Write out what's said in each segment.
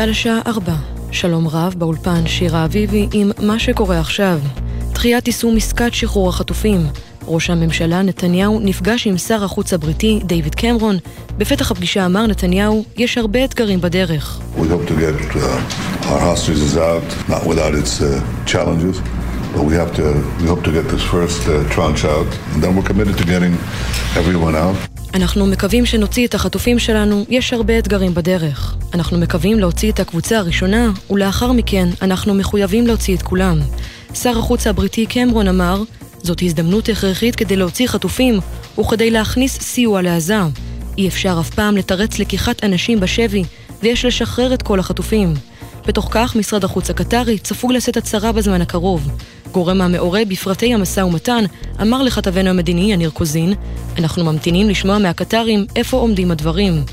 צה"ל השעה 4. שלום רב, באולפן שירה אביבי עם מה שקורה עכשיו. דחיית יישום עסקת שחרור החטופים. ראש הממשלה נתניהו נפגש עם שר החוץ הבריטי דיוויד קמרון. בפתח הפגישה אמר נתניהו, יש הרבה אתגרים בדרך. We hope to get uh, our hostages out, not without its uh, challenges. But we have to, we hope to get this first uh, tranche out, and then we're committed to getting everyone out. אנחנו מקווים שנוציא את החטופים שלנו, יש הרבה אתגרים בדרך. אנחנו מקווים להוציא את הקבוצה הראשונה, ולאחר מכן אנחנו מחויבים להוציא את כולם. שר החוץ הבריטי קמרון אמר, זאת הזדמנות הכרחית כדי להוציא חטופים, וכדי להכניס סיוע לעזה. אי אפשר אף פעם לתרץ לקיחת אנשים בשבי, ויש לשחרר את כל החטופים. בתוך כך, משרד החוץ הקטרי צפוי לשאת הצהרה בזמן הקרוב. גורם המעורה בפרטי המשא ומתן אמר לכתבנו המדיני יניר קוזין, אנחנו ממתינים לשמוע מהקטרים איפה עומדים הדברים.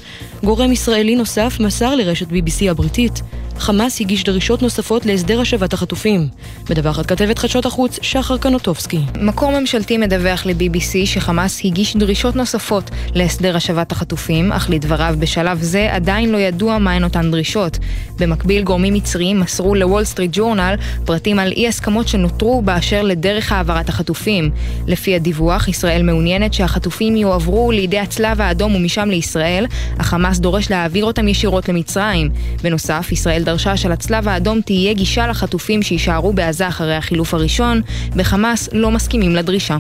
גורם ישראלי נוסף מסר לרשת BBC הבריטית חמאס הגיש דרישות נוספות להסדר השבת החטופים. מדווחת כתבת חדשות החוץ, שחר קנוטובסקי. מקור ממשלתי מדווח ל-BBC שחמאס הגיש דרישות נוספות להסדר השבת החטופים, אך לדבריו בשלב זה עדיין לא ידוע מהן אותן דרישות. במקביל, גורמים מצריים מסרו לוול סטריט ג'ורנל פרטים על אי הסכמות שנותרו באשר לדרך העברת החטופים. לפי הדיווח, ישראל מעוניינת שהחטופים יועברו לידי הצלב האדום ומשם לישראל, אך חמאס דורש להעביר אותם ישירות למצרים. בנוסף, ישראל דרשה שלצלב האדום תהיה גישה לחטופים שיישארו בעזה אחרי החילוף הראשון, בחמאס לא מסכימים לדרישה.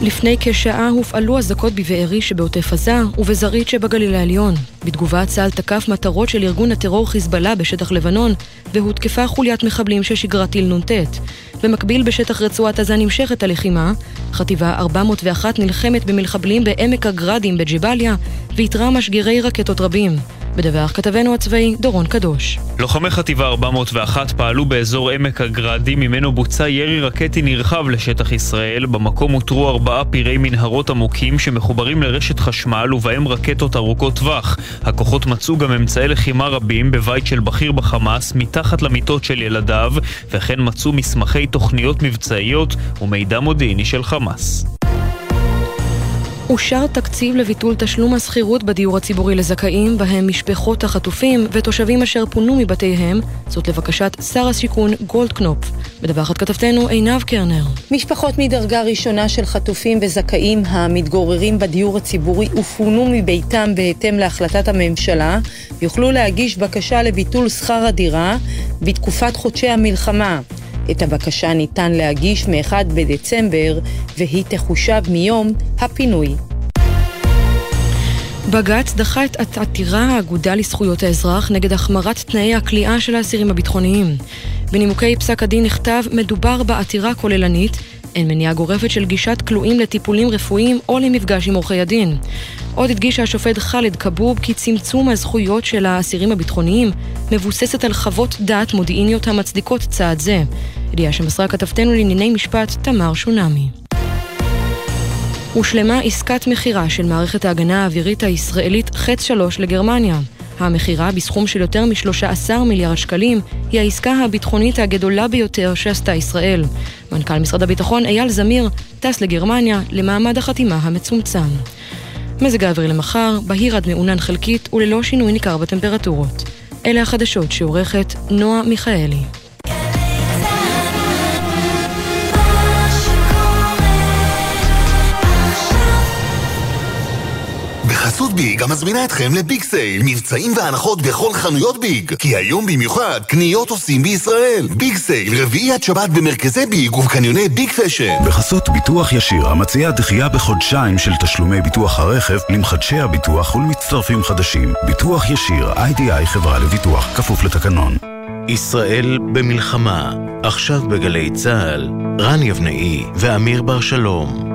לפני כשעה הופעלו אזעקות בבארי שבעוטף עזה ובזרעית שבגליל העליון. בתגובה צה"ל תקף מטרות של ארגון הטרור חיזבאללה בשטח לבנון והותקפה חוליית מחבלים ששיגרה טיל נ"ט. במקביל בשטח רצועת עזה נמשכת הלחימה, חטיבה 401 נלחמת במחבלים בעמק הגרדים בג'באליה ואיתרה משגרי רקטות רבים. מדווח כתבנו הצבאי דורון קדוש. לוחמי חטיבה 401 פעלו באזור עמק הגרדים ממנו בוצע ירי רקטי נרחב לשטח ישראל. במקום אותרו ארבעה פירי מנהרות עמוקים שמחוברים לרשת חשמל ובהם רקטות ארוכות טווח. הכוחות מצאו גם אמצעי לחימה רבים בבית של בכיר בחמאס מתחת למיטות של ילדיו וכן מצאו מסמכי תוכניות מבצעיות ומידע מודיעיני של חמאס. אושר תקציב לביטול תשלום השכירות בדיור הציבורי לזכאים, בהם משפחות החטופים ותושבים אשר פונו מבתיהם, זאת לבקשת שר השיכון גולדקנופ. מדווחת כתבתנו עינב קרנר. משפחות מדרגה ראשונה של חטופים וזכאים המתגוררים בדיור הציבורי ופונו מביתם בהתאם להחלטת הממשלה, יוכלו להגיש בקשה לביטול שכר הדירה בתקופת חודשי המלחמה. את הבקשה ניתן להגיש מ-1 בדצמבר, והיא תחושב מיום הפינוי. בג"ץ דחה את עתירה האגודה לזכויות האזרח נגד החמרת תנאי הכליאה של האסירים הביטחוניים. בנימוקי פסק הדין נכתב, מדובר בעתירה כוללנית, אין מניעה גורפת של גישת כלואים לטיפולים רפואיים או למפגש עם עורכי הדין. עוד הדגיש השופט חאלד כבוב כי צמצום הזכויות של האסירים הביטחוניים מבוססת על חוות דעת מודיעיניות המצדיקות צעד זה. ידיעה שמסרה כתבתנו לענייני משפט תמר שונמי. הושלמה עסקת מכירה של מערכת ההגנה האווירית הישראלית חץ 3 לגרמניה. המכירה בסכום של יותר מ-13 מיליארד שקלים היא העסקה הביטחונית הגדולה ביותר שעשתה ישראל. מנכ"ל משרד הביטחון אייל זמיר טס לגרמניה למעמד החתימה המצומצם. מזג האוויר למחר, בהיר עד מעונן חלקית וללא שינוי ניכר בטמפרטורות. אלה החדשות שעורכת נועה מיכאלי. חסות ביג המזמינה אתכם לביג sale, מבצעים והנחות בכל חנויות ביג. כי היום במיוחד, קניות עושים בישראל. ביג sale, רביעי עד שבת במרכזי ביג ובקניוני ביג פשן. בחסות ביטוח ישיר, המציע דחייה בחודשיים של תשלומי ביטוח הרכב למחדשי הביטוח ולמצטרפים חדשים. ביטוח ישיר, איי-די-איי חברה לביטוח, כפוף לתקנון. ישראל במלחמה, עכשיו בגלי צה"ל, רן יבנאי ואמיר בר שלום.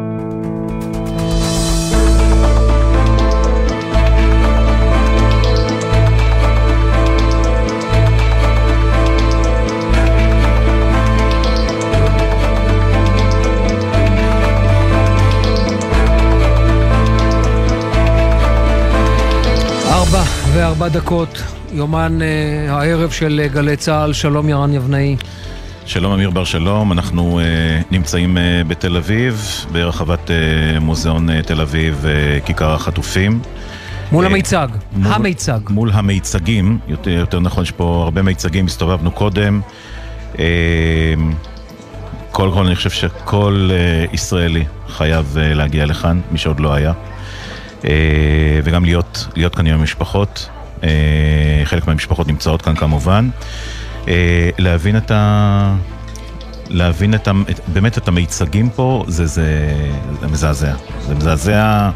וארבע דקות, יומן uh, הערב של uh, גלי צה"ל, שלום ירן יבנאי. שלום אמיר בר שלום, אנחנו uh, נמצאים uh, בתל אביב, ברחבת uh, מוזיאון uh, תל אביב, uh, כיכר החטופים. מול המיצג, המיצג. מול המיצגים, יותר, יותר נכון, יש פה הרבה מיצגים, הסתובבנו קודם. קודם כל, אני חושב שכל ישראלי חייב להגיע לכאן, מי שעוד לא היה. וגם להיות, להיות כאן עם המשפחות. חלק מהמשפחות נמצאות כאן כמובן. להבין את ה... להבין את, את, באמת את המיצגים פה, זה, זה, זה מזעזע. זה מזעזע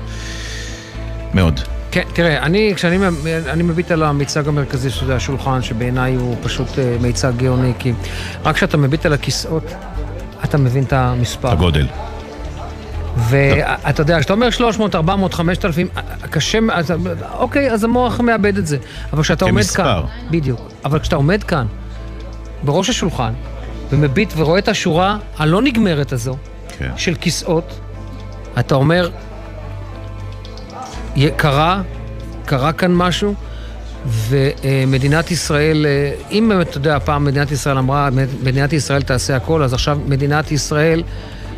מאוד. כן, תראה, אני, כשאני אני מביט על המיצג המרכזי שזה השולחן, שבעיניי הוא פשוט אה, מיצג גאוני, כי רק כשאתה מביט על הכיסאות, אתה מבין את המספר. הגודל. ואתה יודע, כשאתה אומר 300, 400, 5,000, קשה, אז, אוקיי, אז המוח מאבד את זה. אבל כשאתה עומד כאן... בדיוק. אבל כשאתה עומד כאן, בראש השולחן, ומביט ורואה את השורה הלא נגמרת הזו כן. של כיסאות, אתה אומר, קרה, קרה כאן משהו, ומדינת ישראל, אם באמת, אתה יודע, פעם מדינת ישראל אמרה, מדינת ישראל תעשה הכל, אז עכשיו מדינת ישראל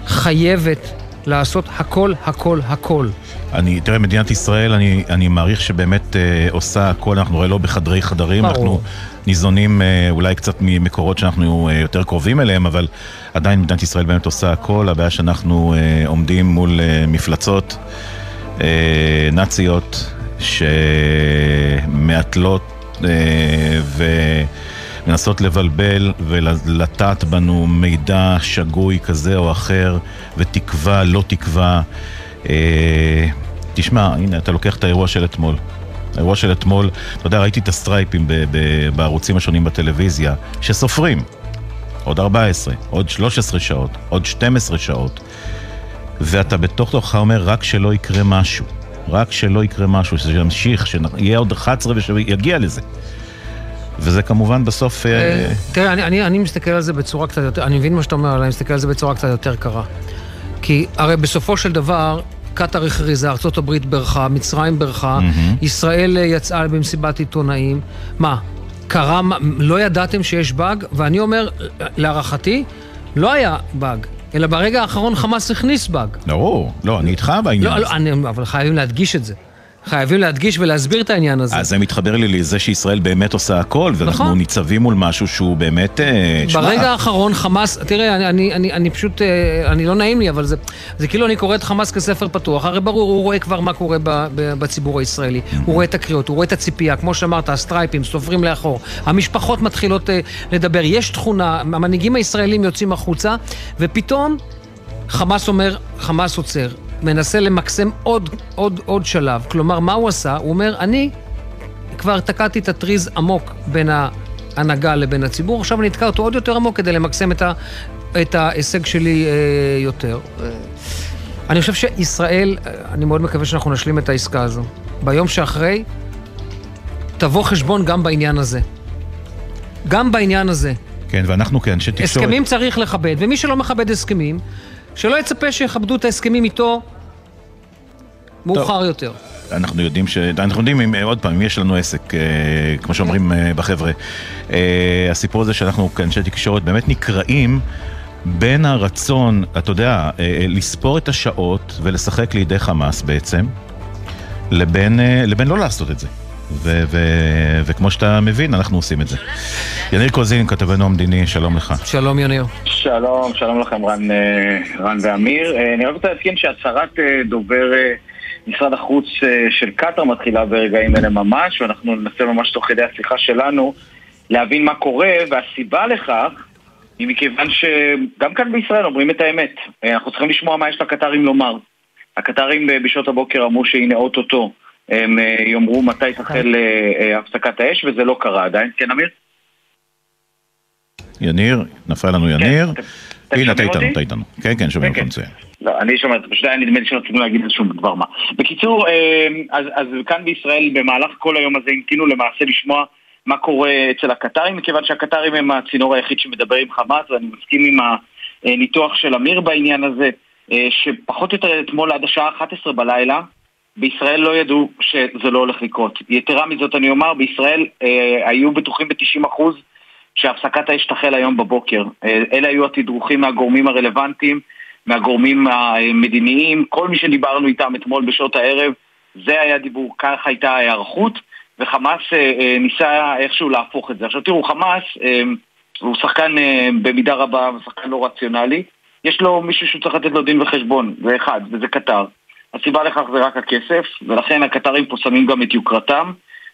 חייבת לעשות הכל, הכל, הכל. אני, תראה, מדינת ישראל, אני, אני מעריך שבאמת אה, עושה הכל, אנחנו רואים לא בחדרי חדרים, ברור. אנחנו ניזונים אה, אולי קצת ממקורות שאנחנו אה, יותר קרובים אליהם, אבל עדיין מדינת ישראל באמת עושה הכל, הבעיה שאנחנו אה, עומדים מול אה, מפלצות אה, נאציות שמעטלות אה, ו... מנסות לבלבל ולטעת בנו מידע שגוי כזה או אחר, ותקווה, לא תקווה. אה, תשמע, הנה, אתה לוקח את האירוע של אתמול. האירוע של אתמול, אתה יודע, ראיתי את הסטרייפים ב- ב- בערוצים השונים בטלוויזיה, שסופרים. עוד 14, עוד 13 שעות, עוד 12 שעות. ואתה בתוך תוכך אומר, רק שלא יקרה משהו. רק שלא יקרה משהו, שזה ימשיך, שיהיה עוד 11 ושיגיע לזה. וזה כמובן בסוף... אה, אה, תראה, אני, אני, אני מסתכל על זה בצורה קצת יותר, אני מבין מה שאתה אומר, אבל אני מסתכל על זה בצורה קצת יותר קרה. כי הרי בסופו של דבר, קטאר הכריזה, ארה"ב ברחה, מצרים mm-hmm. ישראל אה, יצאה במסיבת עיתונאים. מה, קרה, לא ידעתם שיש באג? ואני אומר, להערכתי, לא היה באג. אלא ברגע האחרון חמאס הכניס באג. ברור, לא, אני איתך בעניין לא, לא, אני, אבל חייבים להדגיש את זה. חייבים להדגיש ולהסביר את העניין הזה. אז זה מתחבר לי לזה שישראל באמת עושה הכל, ואנחנו נכון. ניצבים מול משהו שהוא באמת... אה, ברגע האחרון חמאס, תראה, אני, אני, אני, אני פשוט, אה, אני לא נעים לי, אבל זה, זה כאילו אני קורא את חמאס כספר פתוח, הרי ברור, הוא רואה כבר מה קורה ב, ב, בציבור הישראלי, הוא רואה את הקריאות, הוא רואה את הציפייה, כמו שאמרת, הסטרייפים, סופרים לאחור, המשפחות מתחילות uh, לדבר, יש תכונה, המנהיגים הישראלים יוצאים החוצה, ופתאום חמאס אומר, חמאס עוצר. מנסה למקסם עוד, עוד, עוד שלב. כלומר, מה הוא עשה? הוא אומר, אני כבר תקעתי את הטריז עמוק בין ההנהגה לבין הציבור, עכשיו אני אתקע אותו עוד יותר עמוק כדי למקסם את, ה, את ההישג שלי אה, יותר. אני חושב שישראל, אני מאוד מקווה שאנחנו נשלים את העסקה הזו. ביום שאחרי, תבוא חשבון גם בעניין הזה. גם בעניין הזה. כן, ואנחנו כן, שתקשורת... הסכמים צריך לכבד, ומי שלא מכבד הסכמים, שלא יצפה שיכבדו את ההסכמים איתו מאוחר טוב. יותר. אנחנו יודעים ש... אנחנו יודעים, אם, עוד פעם, אם יש לנו עסק, אה, כמו שאומרים אה, בחבר'ה, אה, הסיפור הזה שאנחנו כאנשי תקשורת באמת נקראים בין הרצון, אתה יודע, אה, אה, לספור את השעות ולשחק לידי חמאס בעצם, לבין, אה, לבין לא לעשות את זה. ו- ו- וכמו שאתה מבין, אנחנו עושים את זה. יניר קוזין, כתבנו המדיני, שלום לך. שלום יניר. שלום, שלום לכם רן, אה, רן ואמיר. אה, אני רק רוצה להזכיר שהצהרת אה, דובר משרד החוץ של קטאר מתחילה ברגעים אלה ממש, ואנחנו ננסה ממש תוך כדי השיחה שלנו להבין מה קורה, והסיבה לכך היא מכיוון שגם כאן בישראל אומרים את האמת. אנחנו צריכים לשמוע מה יש לקטרים לומר. הקטרים בשעות הבוקר אמרו שהנה אוטוטו הם יאמרו מתי תחל הפסקת האש, וזה לא קרה עדיין. כן, אמיר? יניר, נפל לנו יניר. הנה, אתה איתנו, אתה איתנו. כן, כן, שומעים אותך מצוין. לא, אני שומע, פשוט היה נדמה לי שרצינו להגיד איזשהו דבר מה. בקיצור, אמ, אז, אז כאן בישראל במהלך כל היום הזה המתינו למעשה לשמוע מה קורה אצל הקטרים, מכיוון שהקטרים הם הצינור היחיד שמדבר עם חמאס, ואני מסכים עם הניתוח של אמיר בעניין הזה, אה, שפחות או יותר אתמול עד השעה 11 בלילה, בישראל לא ידעו שזה לא הולך לקרות. יתרה מזאת אני אומר, בישראל אה, היו בטוחים ב-90% שהפסקת האש תחל היום בבוקר. אה, אלה היו התדרוכים מהגורמים הרלוונטיים, מהגורמים המדיניים, כל מי שדיברנו איתם אתמול בשעות הערב זה היה דיבור, כך הייתה ההיערכות, וחמאס אה, אה, ניסה איכשהו להפוך את זה. עכשיו תראו, חמאס אה, הוא שחקן במידה רבה, שחקן לא רציונלי. יש לו מישהו שהוא צריך לתת לו דין וחשבון, זה אחד, וזה קטר. הסיבה לכך זה רק הכסף, ולכן הקטרים פה שמים גם את יוקרתם,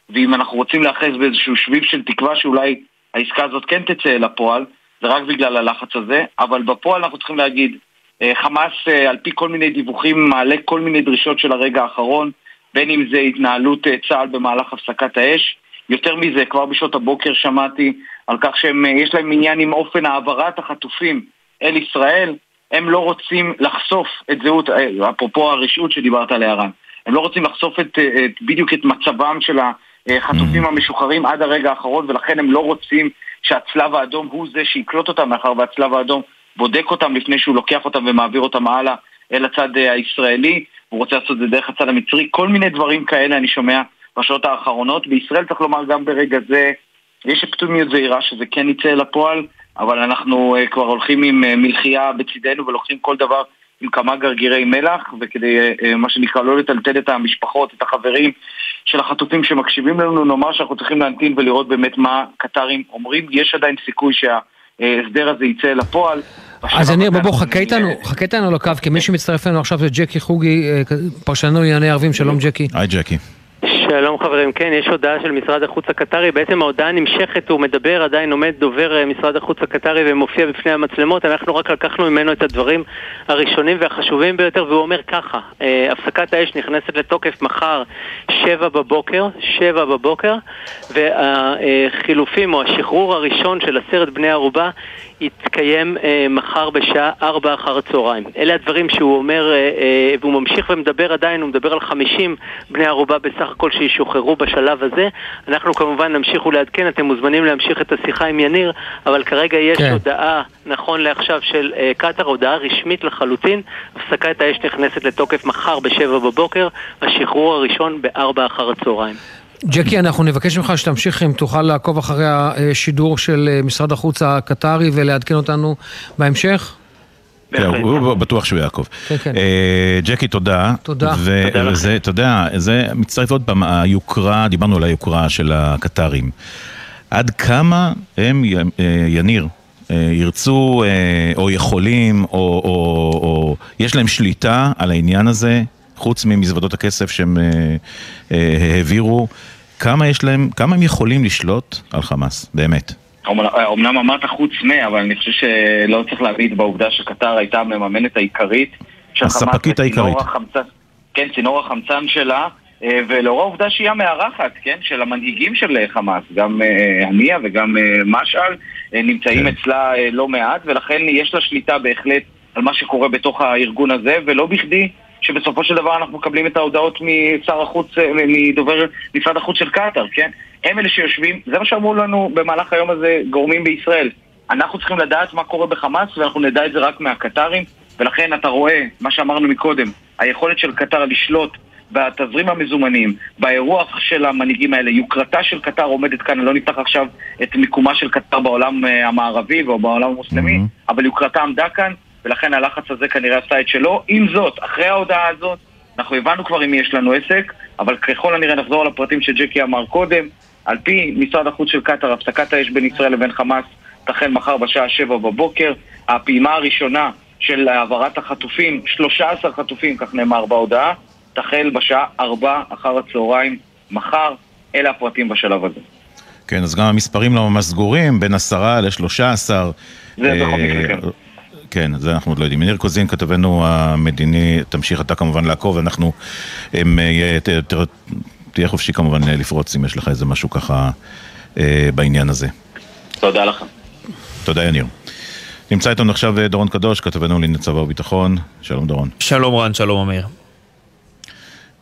ואם אנחנו רוצים להאחז באיזשהו שביב של תקווה שאולי העסקה הזאת כן תצא אל הפועל, זה רק בגלל הלחץ הזה, אבל בפועל אנחנו צריכים להגיד, חמאס אה, על פי כל מיני דיווחים מעלה כל מיני דרישות של הרגע האחרון, בין אם זה התנהלות אה, צה"ל במהלך הפסקת האש, יותר מזה, כבר בשעות הבוקר שמעתי על כך שיש להם עניין עם אופן העברת החטופים אל ישראל, הם לא רוצים לחשוף את זהות, אפרופו הרשעות שדיברת עליה רן, הם לא רוצים לחשוף את, את, בדיוק את מצבם של החטופים mm. המשוחררים עד הרגע האחרון ולכן הם לא רוצים שהצלב האדום הוא זה שיקלוט אותם מאחר והצלב האדום בודק אותם לפני שהוא לוקח אותם ומעביר אותם הלאה אל הצד אה, הישראלי, הוא רוצה לעשות את זה דרך הצד המצרי, כל מיני דברים כאלה אני שומע בשעות האחרונות. בישראל צריך לומר גם ברגע זה, יש אופטימיות זהירה שזה כן יצא אל הפועל, אבל אנחנו uh, כבר הולכים עם uh, מלחייה בצידנו ולוקחים כל דבר עם כמה גרגירי מלח, וכדי, מה שנקרא, לא לטלטל את המשפחות, את החברים של החטופים שמקשיבים לנו, נאמר שאנחנו צריכים להמתין ולראות באמת מה קטרים אומרים. יש עדיין סיכוי שההסדר הזה יצא אל הפועל. אז יניר, בוא, בוא, חכה איתנו, חכה איתנו על הקו, כי מי שמצטרף אלינו עכשיו זה ג'קי חוגי, פרשנו לענייני ערבים, שלום ג'קי. היי ג'קי. שלום חברים, כן, יש הודעה של משרד החוץ הקטרי, בעצם ההודעה נמשכת, הוא מדבר, עדיין עומד דובר משרד החוץ הקטרי ומופיע בפני המצלמות, אנחנו רק לקחנו ממנו את הדברים הראשונים והחשובים ביותר, והוא אומר ככה, אה, הפסקת האש נכנסת לתוקף מחר, שבע בבוקר, שבע בבוקר, והחילופים או השחרור הראשון של עשרת בני ערובה יתקיים אה, מחר בשעה ארבע אחר הצהריים. אלה הדברים שהוא אומר, אה, אה, והוא ממשיך ומדבר עדיין, הוא מדבר על חמישים בני ערובה בסך הכל שישוחררו בשלב הזה. אנחנו כמובן נמשיך ולעדכן, אתם מוזמנים להמשיך את השיחה עם יניר, אבל כרגע יש כן. הודעה, נכון לעכשיו, של אה, קטאר, הודעה רשמית לחלוטין. הפסקת האש נכנסת לתוקף מחר בשבע בבוקר, השחרור הראשון בארבע אחר הצהריים. ג'קי, אנחנו נבקש ממך שתמשיך, אם תוכל לעקוב אחרי השידור של אה, משרד החוץ הקטרי ולעדכן אותנו בהמשך. כן, הוא בטוח שהוא יעקב. כן, כן. אה, ג'קי, תודה. תודה. וזה, אתה יודע, זה מצטרף עוד פעם, היוקרה, דיברנו על היוקרה של הקטרים. עד כמה הם, אה, יניר, ירצו או יכולים, או יש להם שליטה על העניין הזה, חוץ ממזוודות הכסף שהם העבירו, כמה יש להם, כמה הם יכולים לשלוט על חמאס, באמת? אמנם אמרת חוץ מ, אבל אני חושב שלא צריך להביט בעובדה שקטר הייתה המממנת העיקרית. הספקית העיקרית. החמצן, כן, צינור החמצן שלה, אה, ולאור העובדה שהיא המארחת, כן, של המנהיגים של חמאס, גם אה, הנייה וגם אה, משעל, נמצאים כן. אצלה לא מעט, ולכן יש לה שליטה בהחלט על מה שקורה בתוך הארגון הזה, ולא בכדי שבסופו של דבר אנחנו מקבלים את ההודעות משר החוץ, מדובר משרד החוץ של קטאר, כן? הם אלה שיושבים, זה מה שאמרו לנו במהלך היום הזה גורמים בישראל. אנחנו צריכים לדעת מה קורה בחמאס ואנחנו נדע את זה רק מהקטרים ולכן אתה רואה, מה שאמרנו מקודם, היכולת של קטר לשלוט בתזרים המזומנים, באירוח של המנהיגים האלה, יוקרתה של קטר עומדת כאן, לא נפתח עכשיו את מיקומה של קטר בעולם אה, המערבי או בעולם המוסלמי, mm-hmm. אבל יוקרתה עמדה כאן, ולכן הלחץ הזה כנראה עשה את שלו. עם זאת, אחרי ההודעה הזאת, אנחנו הבנו כבר אם יש לנו עסק, אבל ככל הנראה נחזור על הפרטים שג'קי אמר קודם. על פי משרד החוץ של קטאר, הפסקת האש בין ישראל לבין חמאס תחל מחר בשעה שבע בבוקר. הפעימה הראשונה של העברת החטופים, 13 חטופים, כך נאמר בהודעה, תחל בשעה ארבע אחר הצהריים מחר. אלה הפרטים בשלב הזה. כן, אז גם המספרים לא ממש סגורים, בין עשרה לשלושה עשר. זה בכל מקרה, כן. כן, זה אנחנו עוד לא יודעים. ניר קוזין, כתבנו המדיני, תמשיך אתה כמובן לעקוב, אנחנו, הם, תהיה חופשי כמובן לפרוץ אם יש לך איזה משהו ככה אה, בעניין הזה. תודה לך. תודה יניר. נמצא איתנו עכשיו אה, דורון קדוש, כתבנו לענייני צבא וביטחון. שלום דורון. שלום רן, שלום אמיר.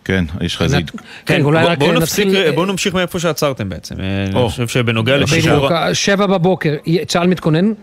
כן, יש לך איזה... כן, אולי רק נתחיל... בואו נמשיך מאיפה שעצרתם בעצם. אני חושב שבנוגע לשחרור... שבע בבוקר, צה"ל מתכונן?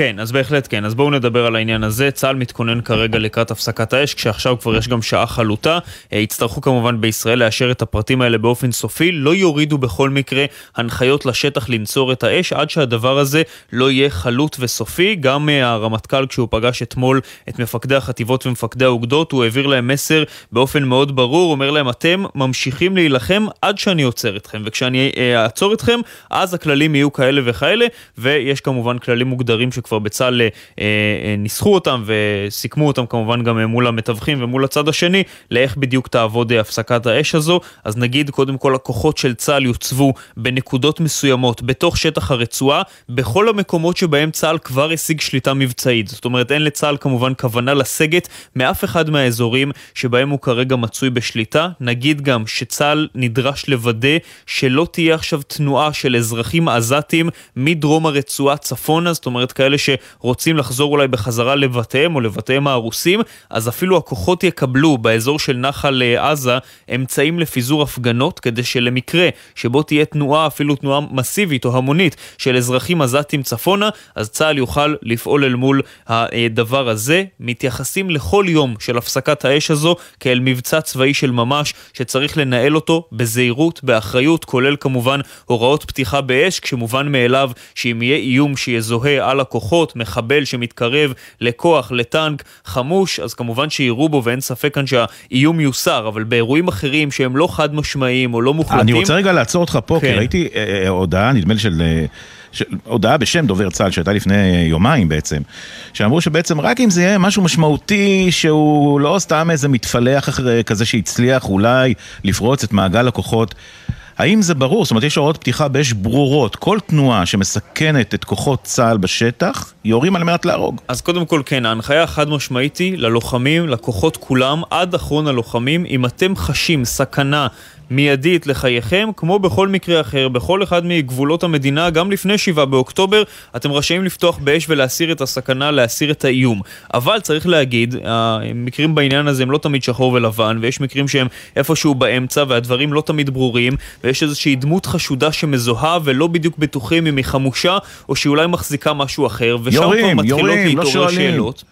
כן, אז בהחלט כן. אז בואו נדבר על העניין הזה. צה"ל מתכונן כרגע לקראת הפסקת האש, כשעכשיו כבר יש גם שעה חלוטה. אה, יצטרכו כמובן בישראל לאשר את הפרטים האלה באופן סופי. לא יורידו בכל מקרה הנחיות לשטח לנצור את האש עד שהדבר הזה לא יהיה חלוט וסופי. גם אה, הרמטכ"ל, כשהוא פגש אתמול את מפקדי החטיבות ומפקדי האוגדות, הוא העביר להם מסר באופן מאוד ברור, אומר להם, אתם ממשיכים להילחם עד שאני עוצר אתכם, וכשאני אה, אעצור אתכם, אז הכללים יהיו כאלה וכאלה, ויש כמובן כללים מוגדרים שכבר בצה"ל אה, אה, ניסחו אותם וסיכמו אותם כמובן גם מול המתווכים ומול הצד השני, לאיך בדיוק תעבוד הפסקת האש הזו. אז נגיד, קודם כל, הכוחות של צה"ל יוצבו בנקודות מסוימות בתוך שטח הרצועה, בכל המקומות שבהם צה"ל כבר השיג שליטה מבצעית. זאת אומרת, אין לצה"ל כמובן כוונה לסגת מאף אחד מהאזורים שבהם הוא כרגע מצוי בשליטה. נגיד גם שצה"ל נדרש לוודא שלא תהיה עכשיו תנועה של אזרחים עזתים מדרום הרצועה צפונה, זאת אומרת כאלה שרוצים לחזור אולי בחזרה לבתיהם או לבתיהם ההרוסים, אז אפילו הכוחות יקבלו באזור של נחל אה, עזה אמצעים לפיזור הפגנות, כדי שלמקרה שבו תהיה תנועה, אפילו תנועה מסיבית או המונית של אזרחים עזתים צפונה, אז צה"ל יוכל לפעול אל מול הדבר הזה. מתייחסים לכל יום של הפסקת האש הזו כאל מבצע צבאי של ממש, שצריך לנהל אותו בזהירות, באחריות, כולל כמובן הוראות פתיחה באש, כשמובן מאליו שאם יהיה איום שיזוהה על הכוחות, מחבל שמתקרב לכוח, לטנק חמוש, אז כמובן שיירו בו ואין ספק כאן שהאיום יוסר, אבל באירועים אחרים שהם לא חד משמעיים או לא מוחלטים... אני רוצה רגע לעצור אותך פה, כן. כי ראיתי אה, אה, הודעה, נדמה לי של... אה, הודעה בשם דובר צה"ל שהייתה לפני יומיים בעצם, שאמרו שבעצם רק אם זה יהיה משהו משמעותי שהוא לא סתם איזה מתפלח כזה שהצליח אולי לפרוץ את מעגל הכוחות האם זה ברור? זאת אומרת, יש הוראות פתיחה באש ברורות. כל תנועה שמסכנת את כוחות צה"ל בשטח, יורים על מנת להרוג. אז קודם כל, כן, ההנחיה החד משמעית היא ללוחמים, לכוחות כולם, עד אחרון הלוחמים, אם אתם חשים סכנה מיידית לחייכם, כמו בכל מקרה אחר, בכל אחד מגבולות המדינה, גם לפני 7 באוקטובר, אתם רשאים לפתוח באש ולהסיר את הסכנה, להסיר את האיום. אבל צריך להגיד, המקרים בעניין הזה הם לא תמיד שחור ולבן, ויש מקרים שהם איפשהו באמצע, והדברים לא תמיד ברורים, ויש איזושהי דמות חשודה שמזוהה ולא בדיוק בטוחים אם היא חמושה, או שהיא אולי מחזיקה משהו אחר, ושם יורים, כבר מתחילות יורים, לא להתעורר לא שאלות.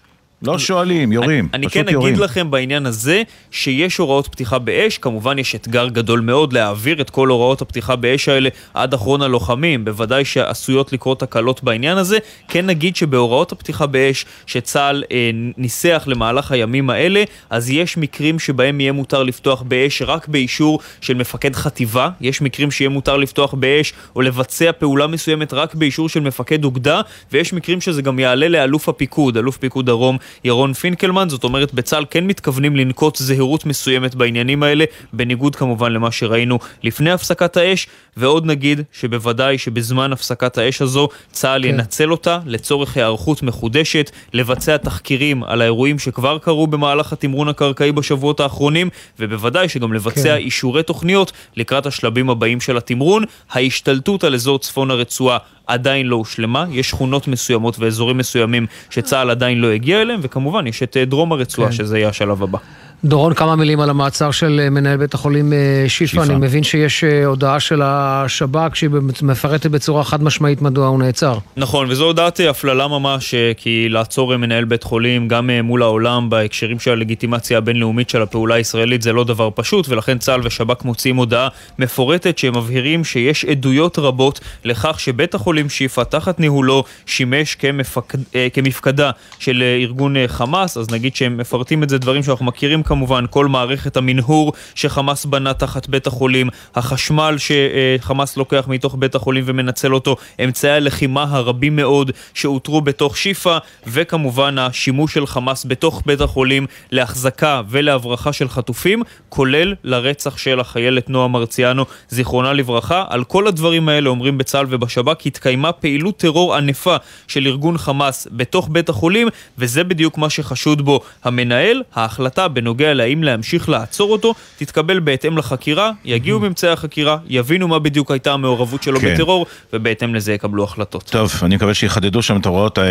לא שואלים, יורים, אני, פשוט אני כן יורים. אגיד לכם בעניין הזה שיש הוראות פתיחה באש, כמובן יש אתגר גדול מאוד להעביר את כל הוראות הפתיחה באש האלה עד אחרון הלוחמים, בוודאי שעשויות לקרות תקלות בעניין הזה. כן נגיד שבהוראות הפתיחה באש שצה"ל אה, ניסח למהלך הימים האלה, אז יש מקרים שבהם יהיה מותר לפתוח באש רק באישור של מפקד חטיבה, יש מקרים שיהיה מותר לפתוח באש או לבצע פעולה מסוימת רק באישור של מפקד אוגדה, ויש מקרים שזה גם יעלה לאלוף הפיקוד, אלוף פיקוד דרום ירון פינקלמן, זאת אומרת בצה"ל כן מתכוונים לנקוט זהירות מסוימת בעניינים האלה, בניגוד כמובן למה שראינו לפני הפסקת האש, ועוד נגיד שבוודאי שבזמן הפסקת האש הזו צה"ל כן. ינצל אותה לצורך היערכות מחודשת, לבצע תחקירים על האירועים שכבר קרו במהלך התמרון הקרקעי בשבועות האחרונים, ובוודאי שגם לבצע כן. אישורי תוכניות לקראת השלבים הבאים של התמרון. ההשתלטות על אזור צפון הרצועה עדיין לא הושלמה, יש שכונות מסוימות ואזורים מסוימים שצה"ל עדיין לא הגיע אליהם, וכמובן יש את אה, דרום הרצועה, כן. שזה יהיה השלב הבא. דורון, כמה מילים על המעצר של אה, מנהל בית החולים אה, שיפה. שיפה. אני מבין שיש אה, הודעה של השב"כ שהיא מפרטת בצורה חד משמעית מדוע הוא נעצר. נכון, וזו הודעת הפללה ממש, כי לעצור מנהל בית חולים גם מול העולם בהקשרים של הלגיטימציה הבינלאומית של הפעולה הישראלית זה לא דבר פשוט, ולכן צה"ל ושב"כ מוציאים הודעה מפורטת שהם מבהירים שיש עדויות רבות לכך שבית החולים שיפה תחת ניהולו שימש כמפק... כמפקדה של ארגון חמאס, אז נגיד שהם מפרטים את זה דברים שאנחנו מכירים כמובן, כל מערכת המנהור שחמאס בנה תחת בית החולים, החשמל שחמאס לוקח מתוך בית החולים ומנצל אותו, אמצעי הלחימה הרבים מאוד שאותרו בתוך שיפא, וכמובן השימוש של חמאס בתוך בית החולים להחזקה ולהברחה של חטופים, כולל לרצח של החיילת נועה מרציאנו, זיכרונה לברכה. על כל הדברים האלה אומרים בצה"ל ובשב"כ, התקיימה פעילות טרור ענפה של ארגון חמאס בתוך בית החולים, וזה בדיוק מה שחשוד בו המנהל. ההחלטה בנוגע בנוגע להאם להמשיך לעצור אותו, תתקבל בהתאם לחקירה, יגיעו ממצאי החקירה, יבינו מה בדיוק הייתה המעורבות שלו כן. בטרור, ובהתאם לזה יקבלו החלטות. טוב, אני מקווה שיחדדו שם את הוראות אה,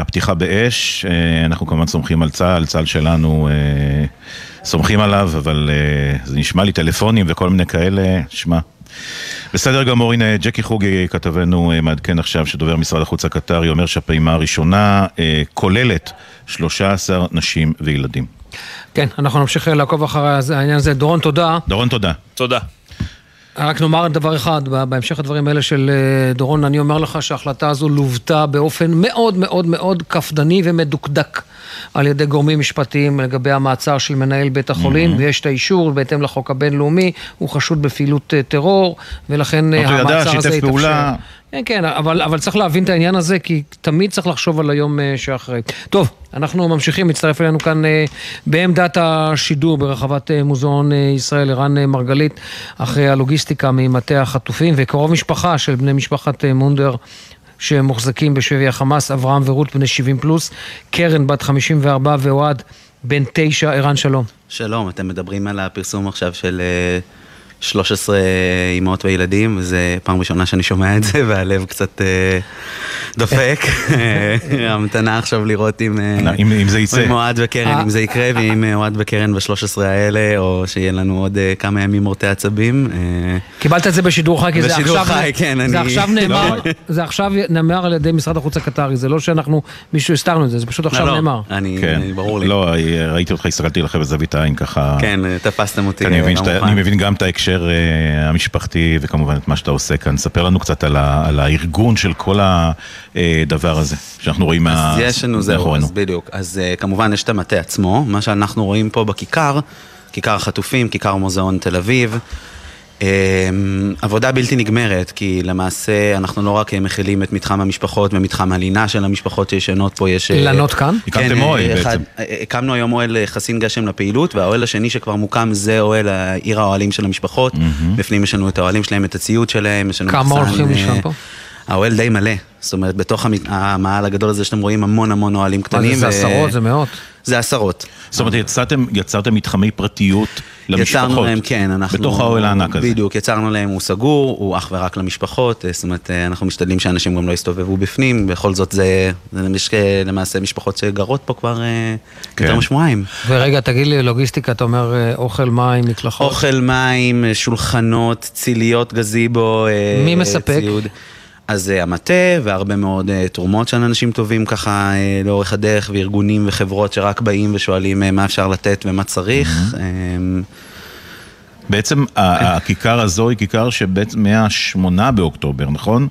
הפתיחה באש. אה, אנחנו כמובן סומכים על צה"ל, צה"ל שלנו אה, סומכים עליו, אבל אה, זה נשמע לי טלפונים וכל מיני כאלה, שמע. בסדר גמור, הנה ג'קי חוגי, כתבנו, אה, מעדכן עכשיו שדובר משרד החוץ הקטרי אומר שהפעימה הראשונה אה, כוללת 13 נשים וילדים. כן, אנחנו נמשיך לעקוב אחרי העניין הזה. דורון, תודה. דורון, תודה. תודה. רק נאמר דבר אחד, בהמשך הדברים האלה של אה, דורון, אני אומר לך שההחלטה הזו לוותה באופן מאוד מאוד מאוד קפדני ומדוקדק על ידי גורמים משפטיים לגבי המעצר של מנהל בית החולים, mm-hmm. ויש את האישור בהתאם לחוק הבינלאומי, הוא חשוד בפעילות אה, טרור, ולכן אה, המעצר הזה יתאפשר. כן, כן, אבל, אבל צריך להבין את העניין הזה, כי תמיד צריך לחשוב על היום שאחרי. טוב, אנחנו ממשיכים, מצטרף אלינו כאן אה, בעמדת השידור ברחבת אה, מוזיאון אה, ישראל, ערן מרגלית, אחרי הלוגיסטיקה ממטה החטופים, וקרוב משפחה של בני משפחת מונדר. שמוחזקים בשבי החמאס, אברהם ורות בני 70 פלוס, קרן בת 54 ואוהד בן 9, ערן שלום. שלום, אתם מדברים על הפרסום עכשיו של 13 אימהות וילדים, וזו פעם ראשונה שאני שומע את זה, והלב קצת אה, דופק. המתנה עכשיו לראות אם, אה, אם, אם זה יצא. עם אוהד וקרן, אם זה יקרה, ואם אוהד וקרן ב-13 האלה, או שיהיה לנו עוד אה, כמה ימים מורטי עצבים. קיבלת את זה בשידור חי, כי זה בשידור עכשיו, חי, כן, זה אני... עכשיו נאמר, זה עכשיו נאמר על ידי משרד החוץ הקטרי, זה לא שאנחנו, מישהו הסתרנו את זה, זה פשוט עכשיו לא, לא, נאמר. אני, כן. אני, ברור לי. לא, ראיתי אותך, הסתכלתי לך בזווית העין ככה. כן, תפסתם אותי. לא. אני מבין גם את ההקשר uh, המשפחתי וכמובן את מה שאתה עושה כאן. ספר לנו קצת על, ה, על הארגון של כל הדבר הזה, שאנחנו רואים מה... אז יש לנו זהו, מאחורינו. אז בדיוק. אז uh, כמובן יש את המטה עצמו, מה שאנחנו רואים פה בכיכר, כיכר החטופים, כיכר מוזיאון תל אביב. Um, עבודה בלתי נגמרת, כי למעשה אנחנו לא רק מכילים את מתחם המשפחות ומתחם הלינה של המשפחות שישנות פה, יש... אה, לנות כאן? הקמתם כן, אוהל אה, אחד- בעצם. אה, הקמנו היום אוהל חסין גשם לפעילות, והאוהל השני שכבר מוקם זה אוהל עיר האוהלים של המשפחות. בפנים יש לנו את האוהלים שלהם, את הציוד שלהם, יש לנו כמה הולכים לשם פה? האוהל די מלא, זאת אומרת, בתוך המ- המאהל הגדול הזה שאתם רואים המון המון אוהלים קטנים. זה, עשרות, זה מאות. זה עשרות. זאת אומרת, יצרתם, יצרתם מתחמי פרטיות למשפחות. יצרנו להם, כן, אנחנו... בתוך האוהל הענק הזה. בדיוק, יצרנו להם, הוא סגור, הוא אך ורק למשפחות, אה, זאת אומרת, אה, אנחנו משתדלים שאנשים גם לא יסתובבו בפנים, בכל זאת זה, זה יש למעשה משפחות שגרות פה כבר אה, כן. יותר משבועיים. ורגע, תגיד לי, לוגיסטיקה, אתה אומר אוכל, מים, מקלחות? אוכל, מים, שולחנות, ציליות, גזיבו, מי מספק? ציוד. אז אה, המטה והרבה מאוד אה, תרומות של אנשים טובים ככה אה, לאורך הדרך וארגונים וחברות שרק באים ושואלים מה אפשר לתת ומה צריך. אה, בעצם ה- הכיכר הזו היא כיכר שבעצם מה-8 באוקטובר, נכון?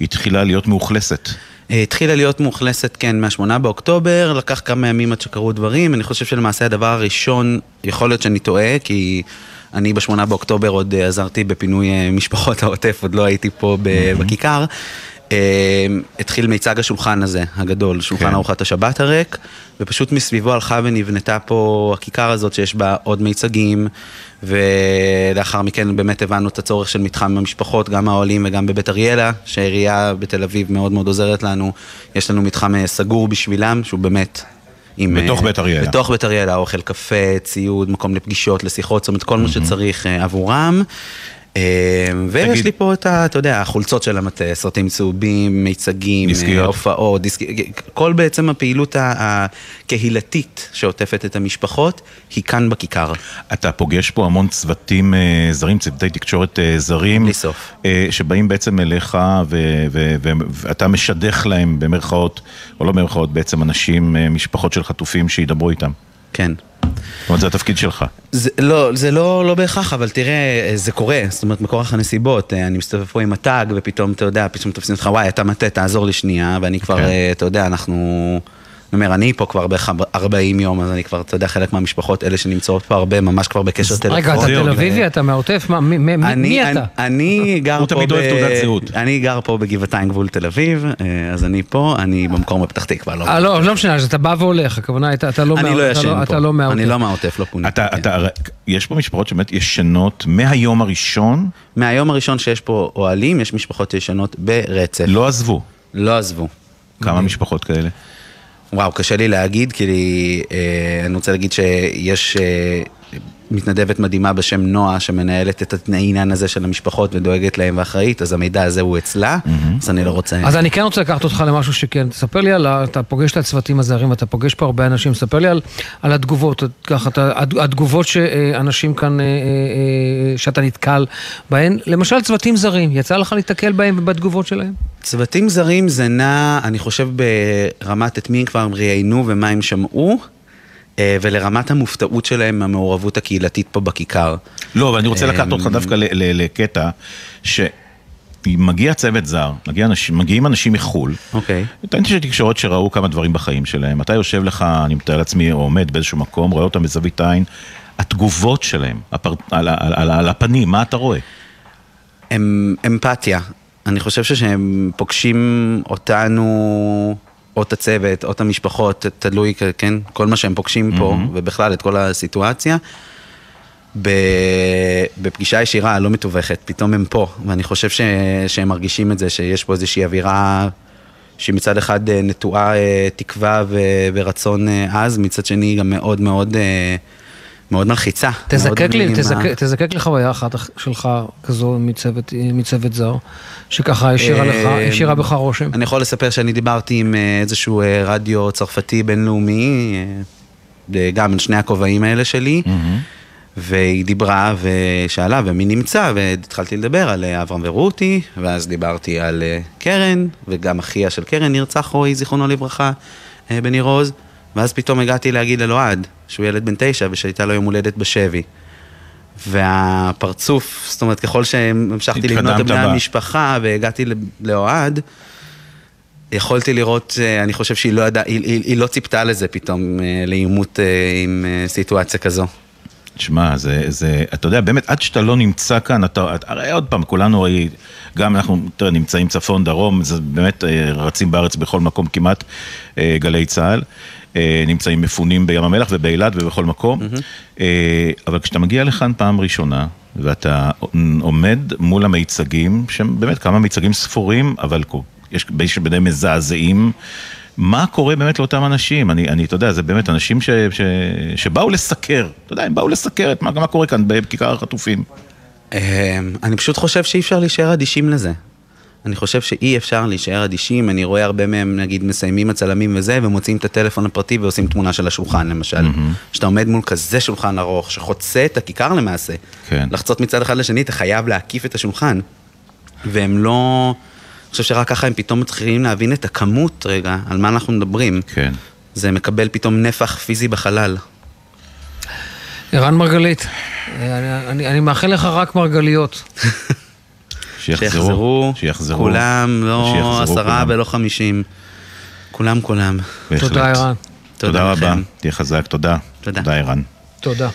היא התחילה להיות מאוכלסת. התחילה להיות מאוכלסת, כן, מה-8 באוקטובר, לקח כמה ימים עד שקרו דברים. אני חושב שלמעשה הדבר הראשון, יכול להיות שאני טועה, כי אני ב-8 באוקטובר עוד אה, עזרתי בפינוי אה, משפחות העוטף, עוד לא הייתי פה בכיכר. אה, התחיל מיצג השולחן הזה, הגדול, שולחן כן. ארוחת השבת הריק, ופשוט מסביבו הלכה ונבנתה פה הכיכר הזאת שיש בה עוד מיצגים, ולאחר מכן באמת הבנו את הצורך של מתחם המשפחות, גם האוהלים וגם בבית אריאלה, שהעירייה בתל אביב מאוד מאוד עוזרת לנו. יש לנו מתחם סגור בשבילם, שהוא באמת... עם, בתוך אה, בית אריאלה. בתוך בית אריאלה, אוכל, קפה, ציוד, מקום לפגישות, לשיחות, זאת אומרת כל מה שצריך אה, עבורם. אה, ויש לי פה את ה... אתה יודע, החולצות של המטה, סרטים צהובים, מיצגים, דיסקיות. אה, הופעות, דיסק... כל בעצם הפעילות הקהילתית שעוטפת את המשפחות, היא כאן בכיכר. אתה פוגש פה המון צוותים אה, זרים, צוותי תקשורת אה, זרים. בלי סוף. אה, שבאים בעצם אליך ו- ו- ו- ואתה משדך להם במרכאות, או לא במרכאות, בעצם אנשים, אה, משפחות של חטופים שידברו איתם. כן. זאת אומרת, זה התפקיד שלך. זה לא, זה לא, לא בהכרח, אבל תראה, זה קורה, זאת אומרת, מכורח הנסיבות. אה, אני מסתובב פה עם הטאג, ופתאום, אתה יודע, פתאום תופסים אותך, וואי, אתה מטה, תעזור לי שנייה, ואני כבר, כן. אה, אתה יודע, אנחנו... אני אומר, אני פה כבר בערך 40 יום, אז אני כבר, אתה יודע, חלק מהמשפחות, אלה שנמצאות פה הרבה, ממש כבר בקשר טלפוני. רגע, אתה תל אביבי, אתה מהעוטף? מה, מי- אני, אני, אתה? אני גר הוא פה תמיד אוהב תעודת זהות. אני גר פה בגבעתיים גבול תל אביב, אה, אז אני פה, אני במקום בפתח תקווה, לא... אה, לא, לא משנה, אז אתה בא והולך, הכוונה, אתה אתה לא אני מה- לא ישן פה. אתה לא מהעוטף. אני לא מהעוטף, לא פוניתי. יש פה משפחות שבאמת ישנות מהיום הראשון, מהיום הראשון שיש פה אוהלים, יש משפחות שישנות ברצף. לא עזבו. לא עזבו. כמה משפחות כאלה? וואו, קשה לי להגיד, כי אה, אני רוצה להגיד שיש אה, מתנדבת מדהימה בשם נועה, שמנהלת את העניין הזה של המשפחות ודואגת להם ואחראית, אז המידע הזה הוא אצלה, אז אני לא רוצה... אז אני כן רוצה לקחת אותך למשהו שכן, תספר לי על, ה- אתה פוגש את הצוותים הזרים, אתה פוגש פה הרבה אנשים, ספר לי על, על התגובות, ככה, התגובות שאנשים כאן, אה, אה, אה, שאתה נתקל בהן, למשל צוותים זרים, יצא לך להתקל בהם ובתגובות שלהם? צוותים זרים זה נע, אני חושב, ברמת את מי כבר הם ראיינו ומה הם שמעו, ולרמת המופתעות שלהם מהמעורבות הקהילתית פה בכיכר. לא, אבל אני רוצה לקחת אמ, אותך דווקא ל- ל- לקטע, שמגיע צוות זר, מגיע אנשים, מגיעים אנשים מחו"ל, אוקיי. אתה אנשי תקשורת שראו כמה דברים בחיים שלהם, אתה יושב לך, אני מתאר לעצמי, או עומד באיזשהו מקום, רואה אותם בזווית עין, התגובות שלהם, הפר... על, על, על, על הפנים, מה אתה רואה? הם אמפתיה. אני חושב שכשהם פוגשים אותנו, או את הצוות, או את המשפחות, תלוי, כן, כל מה שהם פוגשים פה, ובכלל את כל הסיטואציה, בפגישה ישירה, לא מתווכת, פתאום הם פה, ואני חושב ש- שהם מרגישים את זה, שיש פה איזושהי אווירה שהיא מצד אחד אה, נטועה אה, תקווה ו- ורצון אה, עז, מצד שני גם מאוד מאוד... מאוד מלחיצה. תזקק לי, מה- תזקק, לי חוויה אחת שלך כזו מצוות, מצוות זר, שככה השאירה לך, אה, השאירה בך רושם. אני יכול לספר שאני דיברתי עם אה, איזשהו אה, רדיו צרפתי בינלאומי, גם על שני הכובעים האלה שלי, והיא דיברה ושאלה ומי נמצא, והתחלתי לדבר על אברהם ורותי, ואז דיברתי על קרן, וגם אחיה של קרן נרצח רועי, זיכרונו לברכה, בניר עוז, ואז פתאום הגעתי להגיד על אוהד, שהוא ילד בן תשע ושהייתה לו יום הולדת בשבי. והפרצוף, זאת אומרת, ככל שהמשכתי לבנות את בני. המשפחה והגעתי לאוהד, יכולתי לראות, אה, אני חושב שהיא לא ידעה, היא, היא, היא לא ציפתה לזה פתאום, אה, לעימות אה, עם סיטואציה כזו. תשמע, זה, זה, אתה יודע, באמת, עד שאתה לא נמצא כאן, אתה, הרי עוד פעם, כולנו הרי, גם אנחנו, תראה, נמצאים צפון, דרום, זה באמת רצים בארץ בכל מקום כמעט, גלי צה"ל. אה, נמצאים מפונים בים המלח ובאילת ובכל מקום. אה, אבל כשאתה מגיע לכאן פעם ראשונה, ואתה עומד מול המיצגים, שהם באמת כמה מיצגים ספורים, אבל יש ביניהם מזעזעים. מה קורה באמת לאותם אנשים? אני, אני, אתה יודע, זה באמת אנשים ש, ש, שבאו לסקר, אתה יודע, הם באו לסקר את מה, מה קורה כאן בכיכר החטופים. אה, אני פשוט חושב שאי אפשר להישאר אדישים לזה. אני חושב שאי אפשר להישאר אדישים, אני רואה הרבה מהם, נגיד, מסיימים הצלמים וזה, ומוציאים את הטלפון הפרטי ועושים תמונה של השולחן, למשל. כשאתה עומד מול כזה שולחן ארוך, שחוצה את הכיכר למעשה, כן. לחצות מצד אחד לשני, אתה חייב להקיף את השולחן. והם לא... אני חושב שרק ככה הם פתאום מתחילים להבין את הכמות, רגע, על מה אנחנו מדברים. כן. זה מקבל פתאום נפח פיזי בחלל. ערן מרגלית, אני, אני, אני מאחל לך רק מרגליות. שיחזרו, שיחזרו. כולם, לא עשרה. ולא חמישים. כולם כולם. בהחלט. תודה, ערן. תודה רבה. תהיה חזק, תודה. תודה. תודה, ערן. תודה.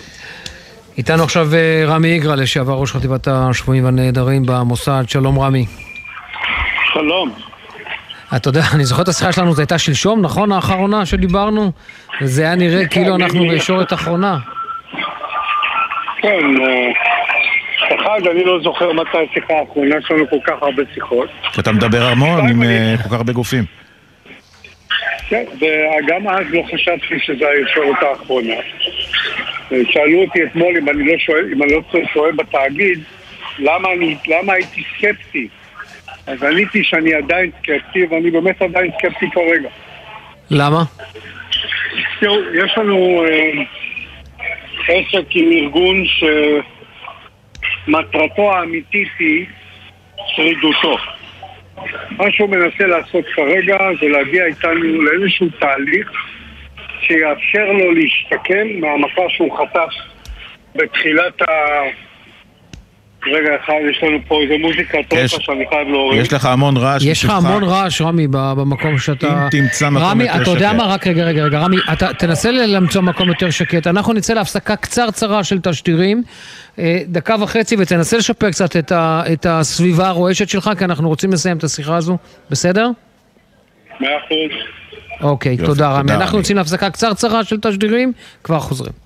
איתנו עכשיו אה, רמי איגרא, לשעבר ראש חטיבת השבויים והנעדרים במוסד. שלום רמי. שלום. אתה יודע, אני זוכר את השיחה שלנו, זו הייתה שלשום, נכון? האחרונה שדיברנו? זה היה נראה כאילו אנחנו בישורת אחרונה. כן, אה, אחד, אני לא זוכר מתי השיחה האחרונה שלנו כל כך הרבה שיחות. כי אתה מדבר המון עם אה, כל כך הרבה גופים. כן, וגם אז לא חשבתי שזו הישורת האחרונה. אה, שאלו אותי אתמול אם אני לא שואל, אם אני לא שואל בתאגיד, למה, אני, למה הייתי סקפטי? אז עניתי שאני עדיין סקפטי, ואני באמת עדיין סקפטי כרגע. למה? תראו, יש לנו אה, עסק עם ארגון שמטרתו האמיתית היא שרידותו. מה שהוא מנסה לעשות כרגע זה להגיע איתנו לאיזשהו תהליך שיאפשר לו להשתקם מהמכה שהוא חטף בתחילת ה... רגע אחד, יש לנו פה איזה מוזיקה יש- טובה שאני חייב להוריד. יש לך המון רעש. יש לך. המון רעש, רמי, ב- במקום שאתה... אם תמצא מקום רמי, יותר אתה יודע שקט. מה? רק רגע, רגע, רגע, רמי, אתה תנסה ל- למצוא מקום יותר שקט. אנחנו נצא להפסקה קצרצרה של תשדירים, אה, דקה וחצי, ותנסה לשפר קצת את ה- את הסביבה הרועשת שלך, כי אנחנו רוצים לסיים את השיחה הזו, בסדר? מאה אחוז. אוקיי, תודה רמי. תודה, אנחנו רמי. יוצאים להפסקה קצרצרה של תשדירים, כבר חוזרים.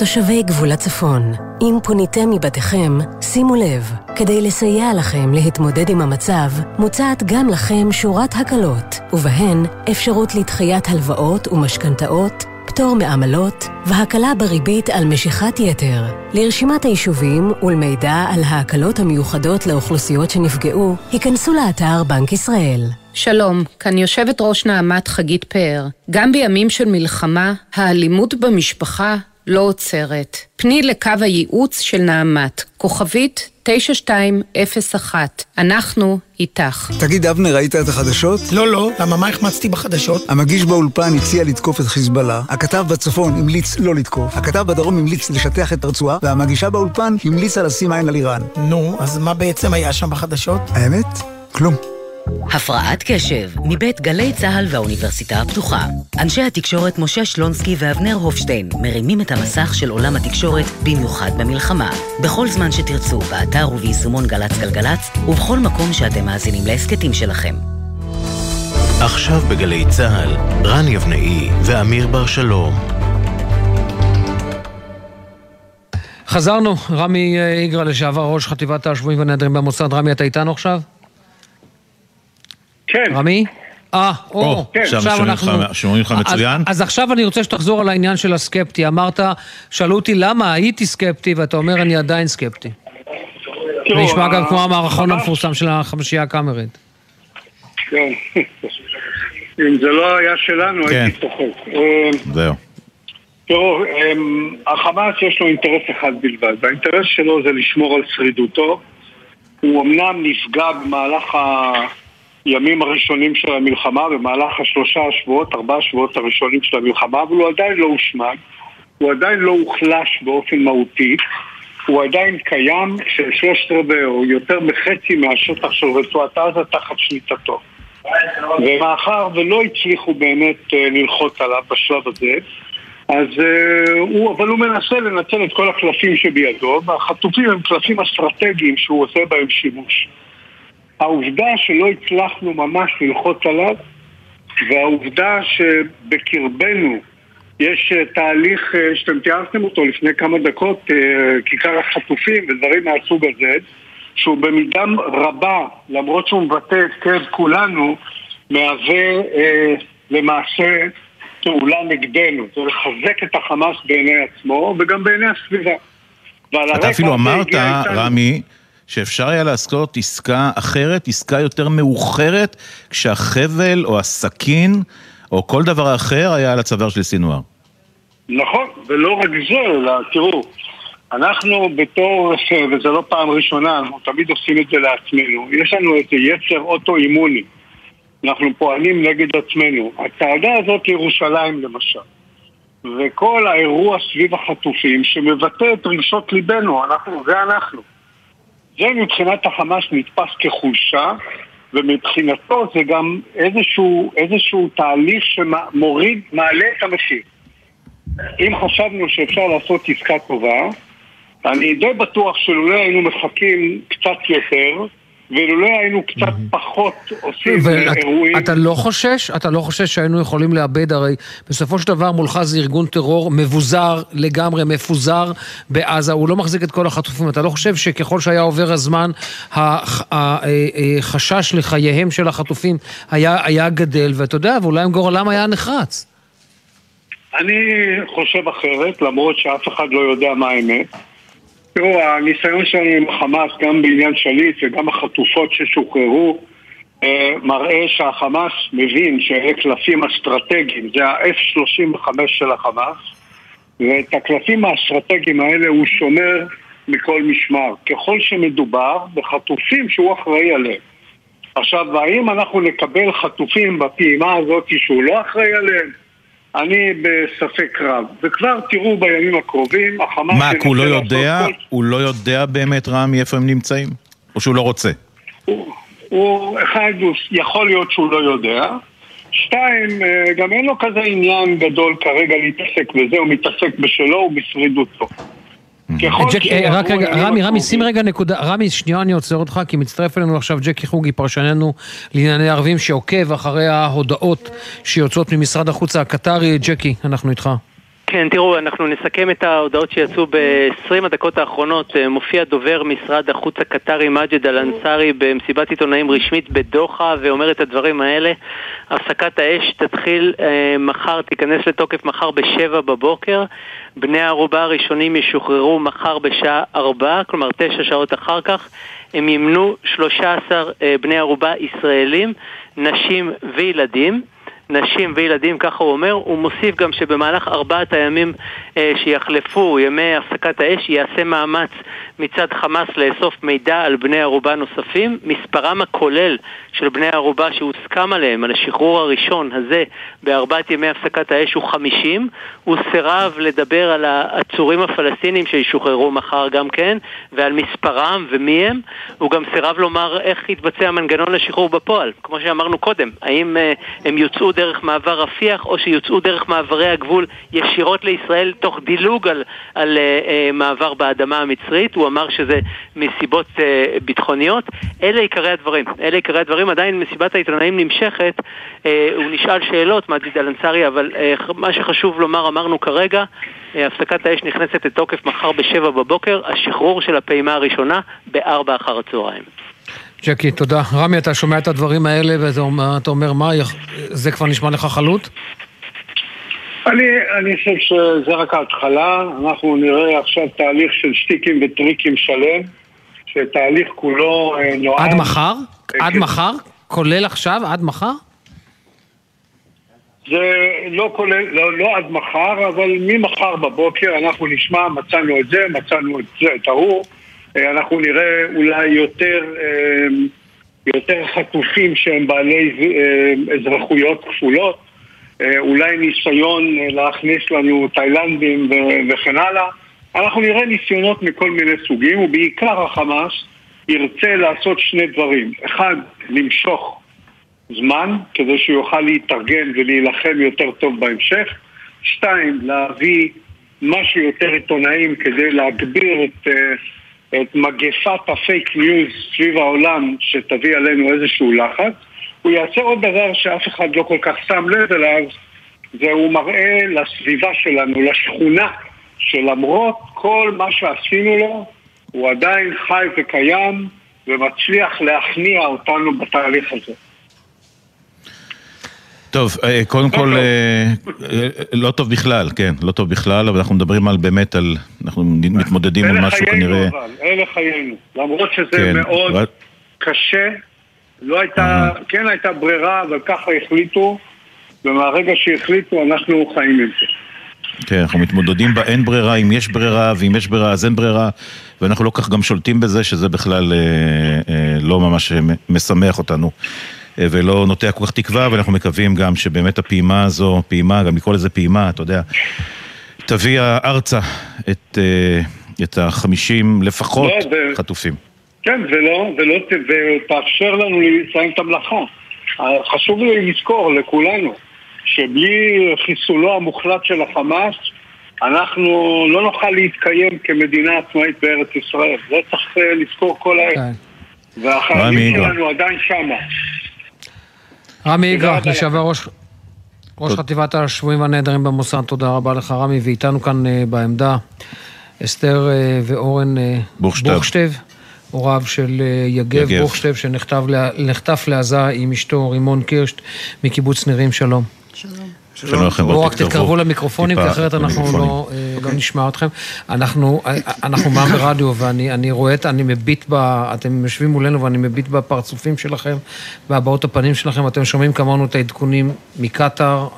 תושבי גבול הצפון, אם פוניתם מבתיכם, שימו לב, כדי לסייע לכם להתמודד עם המצב, מוצעת גם לכם שורת הקלות, ובהן אפשרות לדחיית הלוואות ומשכנתאות, פטור מעמלות והקלה בריבית על משיכת יתר. לרשימת היישובים ולמידע על ההקלות המיוחדות לאוכלוסיות שנפגעו, היכנסו לאתר בנק ישראל. שלום, כאן יושבת ראש נעמת חגית פאר. גם בימים של מלחמה, האלימות במשפחה לא עוצרת. פני לקו הייעוץ של נעמת, כוכבית 9201. אנחנו איתך. תגיד, אבנר, ראית את החדשות? לא, לא. למה, מה החמצתי בחדשות? המגיש באולפן הציע לתקוף את חיזבאללה, הכתב בצפון המליץ לא לתקוף, הכתב בדרום המליץ לשטח את הרצועה, והמגישה באולפן המליצה לשים עין על איראן. נו, אז מה בעצם היה שם בחדשות? האמת? כלום. הפרעת קשב, מבית גלי צה"ל והאוניברסיטה הפתוחה. אנשי התקשורת משה שלונסקי ואבנר הופשטיין מרימים את המסך של עולם התקשורת, במיוחד במלחמה. בכל זמן שתרצו, באתר וביישומון גל"צ גלגלצ, ובכל מקום שאתם מאזינים להסכתים שלכם. עכשיו בגלי צה"ל, רן יבנאי ואמיר בר שלום. חזרנו, רמי איגרא, לשעבר ראש חטיבת השבויים והנעדרים במוסד. רמי, אתה איתנו עכשיו? כן. רמי? אה, או, כן. עכשיו שומעים אותך- שומעים אותך מצוין? אז, אז עכשיו אני רוצה שתחזור על העניין של הסקפטי. אמרת, שאלו אותי למה הייתי סקפטי, ואתה אומר אני עדיין סקפטי. תראו, נשמע גם ה- כמו המערכון המפורסם של החמישייה הקאמרית. כן. אם זה לא היה שלנו, כן. הייתי צוחק. אה, זהו. תראו, אמ, החמאס יש לו אינטרס אחד בלבד, והאינטרס שלו זה לשמור על שרידותו. הוא אמנם נפגע במהלך הימים הראשונים של המלחמה, במהלך השלושה השבועות, ארבעה שבועות הראשונים של המלחמה, אבל הוא עדיין לא הושמד, הוא עדיין לא הוחלש באופן מהותי, הוא עדיין קיים כששלושת רבעי או יותר מחצי מהשטח של רצועת עזה תחת שליטתו. ומאחר ולא הצליחו באמת אה, ללחוץ עליו בשלב הזה, אז uh, הוא, אבל הוא מנסה לנצל את כל הקלפים שבידו, והחטופים הם קלפים אסטרטגיים שהוא עושה בהם שימוש. העובדה שלא הצלחנו ממש ללחוץ עליו, והעובדה שבקרבנו יש uh, תהליך uh, שאתם תיארתם אותו לפני כמה דקות, uh, כיכר החטופים ודברים מהסוג הזה, שהוא במידה רבה, למרות שהוא מבטא את כאב כולנו, מהווה uh, למעשה פעולה נגדנו, זה לחזק את החמאס בעיני עצמו וגם בעיני הסביבה. אתה אפילו אמרת, הגיע איתנו- רמי, שאפשר היה לעשות עסקה אחרת, עסקה יותר מאוחרת, כשהחבל או הסכין או כל דבר אחר היה על הצוואר של סינואר. נכון, ולא רק זה, אלא תראו, אנחנו בתור, וזה לא פעם ראשונה, אנחנו תמיד עושים את זה לעצמנו, יש לנו איזה יצר אוטואימוני, אנחנו פועלים נגד עצמנו. הצעדה הזאת לירושלים למשל, וכל האירוע סביב החטופים שמבטא את רגשות ליבנו, אנחנו, זה אנחנו. זה מבחינת החמאס נתפס כחולשה, ומבחינתו זה גם איזשהו, איזשהו תהליך שמוריד, מעלה את המחיר. אם חשבנו שאפשר לעשות עסקה טובה, אני די בטוח שלולא היינו מחכים קצת יותר, ולולא היינו קצת פחות עושים אירועים... ואתה לא חושש? אתה לא חושש שהיינו יכולים לאבד, הרי בסופו של דבר מולך זה ארגון טרור מבוזר לגמרי, מפוזר בעזה, הוא לא מחזיק את כל החטופים. אתה לא חושב שככל שהיה עובר הזמן, החשש לחייהם של החטופים היה, היה גדל, ואתה יודע, ואולי עם גורלם היה נחרץ. אני חושב אחרת, למרות שאף אחד לא יודע מה האמת. תראו, הניסיון שלנו עם החמאס, גם בעניין שליט וגם החטופות ששוחררו, אה, מראה שהחמאס מבין שאלה קלפים אסטרטגיים, זה ה-F-35 של החמאס, ואת הקלפים האסטרטגיים האלה הוא שומר מכל משמר, ככל שמדובר בחטופים שהוא אחראי עליהם. עכשיו, האם אנחנו נקבל חטופים בפעימה הזאת שהוא לא אחראי עליהם? אני בספק רב. וכבר תראו בימים הקרובים, החמאס... מה, הוא לא יודע? כל הוא לא יודע באמת, רמי, איפה הם נמצאים? או שהוא לא רוצה? הוא, אחד, הוא יכול להיות שהוא לא יודע. שתיים, אה, גם אין לו כזה עניין גדול כרגע להתעסק בזה, הוא מתעסק בשלו ובשרידותו. רק רגע, הימים רמי, רמי, שים רגע נקודה, רמי, שנייה אני עוצר אותך, כי מצטרף אלינו עכשיו ג'קי חוגי, פרשננו לענייני ערבים, שעוקב אחרי ההודעות שיוצאות ממשרד החוץ הקטרי. ג'קי, אנחנו איתך. כן, תראו, אנחנו נסכם את ההודעות שיצאו ב-20 הדקות האחרונות. אה, מופיע דובר משרד החוץ הקטרי מג'ד אל-אנסארי במסיבת עיתונאים רשמית בדוחה ואומר את הדברים האלה. הפסקת האש תתחיל אה, מחר, תיכנס לתוקף מחר בשבע בבוקר. בני הערובה הראשונים ישוחררו מחר בשעה ארבע, כלומר תשע שעות אחר כך. הם ימנו 13 אה, בני ערובה ישראלים, נשים וילדים. נשים וילדים, ככה הוא אומר. הוא מוסיף גם שבמהלך ארבעת הימים אה, שיחלפו, ימי הפסקת האש, ייעשה מאמץ מצד חמאס לאסוף מידע על בני ערובה נוספים. מספרם הכולל של בני ערובה שהוסכם עליהם, על השחרור הראשון הזה, בארבעת ימי הפסקת האש הוא 50. הוא סירב לדבר על העצורים הפלסטינים שישוחררו מחר גם כן, ועל מספרם ומי הם. הוא גם סירב לומר איך יתבצע מנגנון לשחרור בפועל. כמו שאמרנו קודם, האם אה, הם יוצאו דרך מעבר רפיח או שיוצאו דרך מעברי הגבול ישירות לישראל תוך דילוג על, על uh, uh, מעבר באדמה המצרית. הוא אמר שזה מסיבות uh, ביטחוניות. אלה עיקרי הדברים. אלה עיקרי הדברים. עדיין מסיבת העיתונאים נמשכת. Uh, הוא נשאל שאלות, מג'יד אל-אנסארי, אבל uh, מה שחשוב לומר אמרנו כרגע. uh, הפסקת האש נכנסת לתוקף מחר בשבע בבוקר, השחרור של הפעימה הראשונה בארבע אחר הצהריים. ג'קי, תודה. רמי, אתה שומע את הדברים האלה ואתה אומר, מה, זה כבר נשמע לך חלוט? אני, אני חושב שזה רק ההתחלה, אנחנו נראה עכשיו תהליך של שטיקים וטריקים שלם, שתהליך כולו אה, נועד... עד מחר? עד מחר? כולל עכשיו? עד מחר? זה לא כולל, לא, לא עד מחר, אבל ממחר בבוקר אנחנו נשמע, מצאנו את זה, מצאנו את זה, את ההוא, אה, אנחנו נראה אולי יותר, אה, יותר חטופים שהם בעלי אה, אזרחויות כפולות, אולי ניסיון להכניס לנו תאילנדים וכן הלאה. אנחנו נראה ניסיונות מכל מיני סוגים, ובעיקר החמאס ירצה לעשות שני דברים. אחד, למשוך זמן, כדי שהוא יוכל להתארגן ולהילחם יותר טוב בהמשך. שתיים, להביא משהו יותר עיתונאים כדי להגביר את את מגפת הפייק ניוז סביב העולם שתביא עלינו איזשהו לחץ. הוא יעשה עוד דבר שאף אחד לא כל כך שם לב אליו, זה הוא מראה לסביבה שלנו, לשכונה, שלמרות כל מה שעשינו לו, הוא עדיין חי וקיים ומצליח להכניע אותנו בתהליך הזה. טוב, אה, קודם כל, אה, אה, לא טוב בכלל, כן, לא טוב בכלל, אבל אנחנו מדברים על באמת על, אנחנו מתמודדים עם משהו כנראה... אלה חיינו אבל, אלה חיינו. למרות שזה כן, מאוד. קשה, לא הייתה, כן הייתה ברירה, אבל ככה החליטו, ומהרגע שהחליטו אנחנו חיים עם זה. כן, אנחנו מתמודדים באין ברירה, אם יש ברירה, ואם יש ברירה אז אין ברירה, ואנחנו לא כך גם שולטים בזה, שזה בכלל אה, אה, לא ממש משמח אותנו. אה, ולא נוטע כל כך תקווה, ואנחנו מקווים גם שבאמת הפעימה הזו, פעימה, גם לקרוא לזה פעימה, אתה יודע, תביא ארצה את, אה, את החמישים לפחות לא, ו... חטופים. כן, ולא, ולא, ותאפשר לנו לסיים את המלאכה. חשוב לי לזכור לכולנו שבלי חיסולו המוחלט של החמאס אנחנו לא נוכל להתקיים כמדינה עצמאית בארץ ישראל. זה צריך אה, לזכור כל העת. כן. והחיילים שלנו עדיין שמה. רמי איגרא, לשעבר ראש... ראש חטיבת השבויים והנעדרים במוסד, תודה רבה לך רמי, ואיתנו כאן uh, בעמדה אסתר uh, ואורן uh, בוכשטב, הוריו של uh, יגב, יגב. בוכשטב, שנחטף לעזה עם אשתו רימון קירשט מקיבוץ נירים, שלום. שלום. שלום לכם, בואו רק תתקרבו למיקרופונים, כי אחרת אנחנו לא, אה, לא נשמע אתכם. אנחנו, אה, אנחנו מע"מ ברדיו, ואני רואה את, אני מביט ב... אתם יושבים מולנו ואני מביט בפרצופים שלכם, בהבעות הפנים שלכם, אתם שומעים כמונו את העדכונים מקטאר,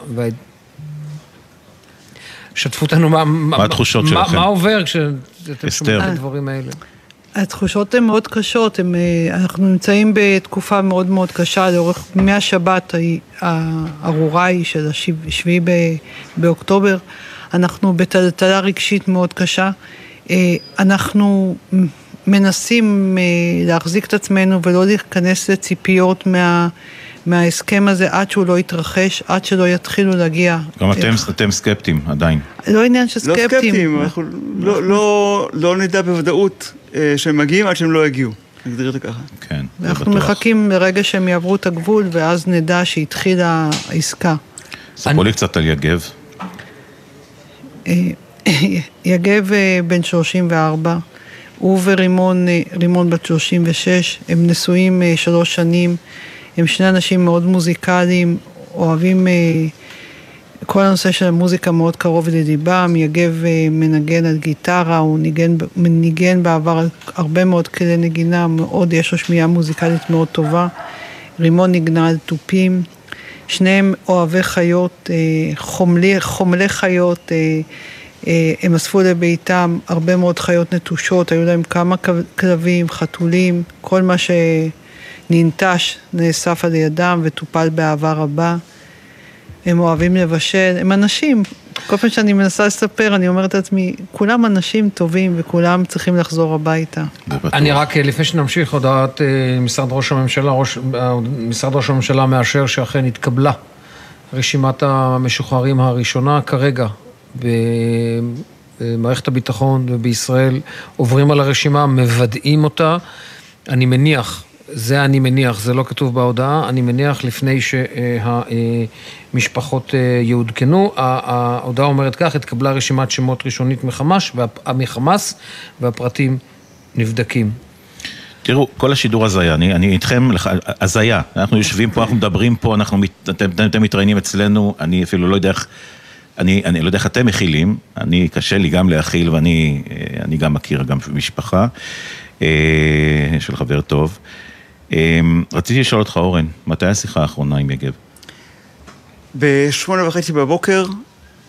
שתפו אותנו מה... מה התחושות שלכם? מה עובר כשאתם שומעים את הדברים האלה? התחושות הן מאוד קשות, הם, אה, אנחנו נמצאים בתקופה מאוד מאוד קשה, לאורך, מהשבת הארורה היא של השביעי באוקטובר, אנחנו בטלטלה רגשית מאוד קשה, אה, אנחנו מנסים אה, להחזיק את עצמנו ולא להיכנס לציפיות מה... מההסכם הזה עד שהוא לא יתרחש, עד שלא יתחילו להגיע. גם אתם, אתם סקפטים עדיין. לא עניין של סקפטים. לא סקפטים, אנחנו לא, לא, לא נדע בוודאות שהם מגיעים עד שהם לא יגיעו. נגדיר את זה ככה. כן, זה בטוח. אנחנו מחכים לרגע שהם יעברו את הגבול, ואז נדע שהתחילה העסקה. ספרו לי קצת על יגב. אה, יגב אה, בן 34, הוא ורימון אה, רימון בת 36, הם נשואים אה, שלוש שנים, הם שני אנשים מאוד מוזיקליים, אוהבים, אה, כל הנושא של המוזיקה מאוד קרוב לליבם, יגב אה, מנגן על גיטרה, הוא ניגן, ניגן בעבר על הרבה מאוד כלי נגינה, מאוד, יש לו שמיעה מוזיקלית מאוד טובה, רימון נגנה על תופים, שניהם אוהבי חיות, אה, חומלי, חומלי חיות, אה, הם אספו לביתם הרבה מאוד חיות נטושות, היו להם כמה כלבים, חתולים, כל מה שננטש נאסף על ידם וטופל באהבה רבה. הם אוהבים לבשל, הם אנשים. כל פעם שאני מנסה לספר, אני אומרת לעצמי, כולם אנשים טובים וכולם צריכים לחזור הביתה. אני רק, אה, לפני שנמשיך, הודעת אה, משרד ראש הממשלה, ראש, אה, משרד ראש הממשלה מאשר שאכן התקבלה רשימת המשוחררים הראשונה כרגע במערכת הביטחון ובישראל, עוברים על הרשימה, מוודאים אותה. אני מניח, זה אני מניח, זה לא כתוב בהודעה, אני מניח לפני שהמשפחות יעודכנו. ההודעה אומרת כך, התקבלה רשימת שמות ראשונית מחמאס, מחמאס והפרטים נבדקים. תראו, כל השידור הזיה, אני, אני איתכם, הזיה. אנחנו יושבים פה, אנחנו מדברים פה, אנחנו, אתם, אתם מתראיינים אצלנו, אני אפילו לא יודע איך... אני, אני לא יודע איך אתם מכילים, אני, קשה לי גם להכיל ואני אני גם מכיר גם משפחה אה, של חבר טוב. אה, רציתי לשאול אותך, אורן, מתי השיחה האחרונה עם יגב? בשמונה וחצי בבוקר,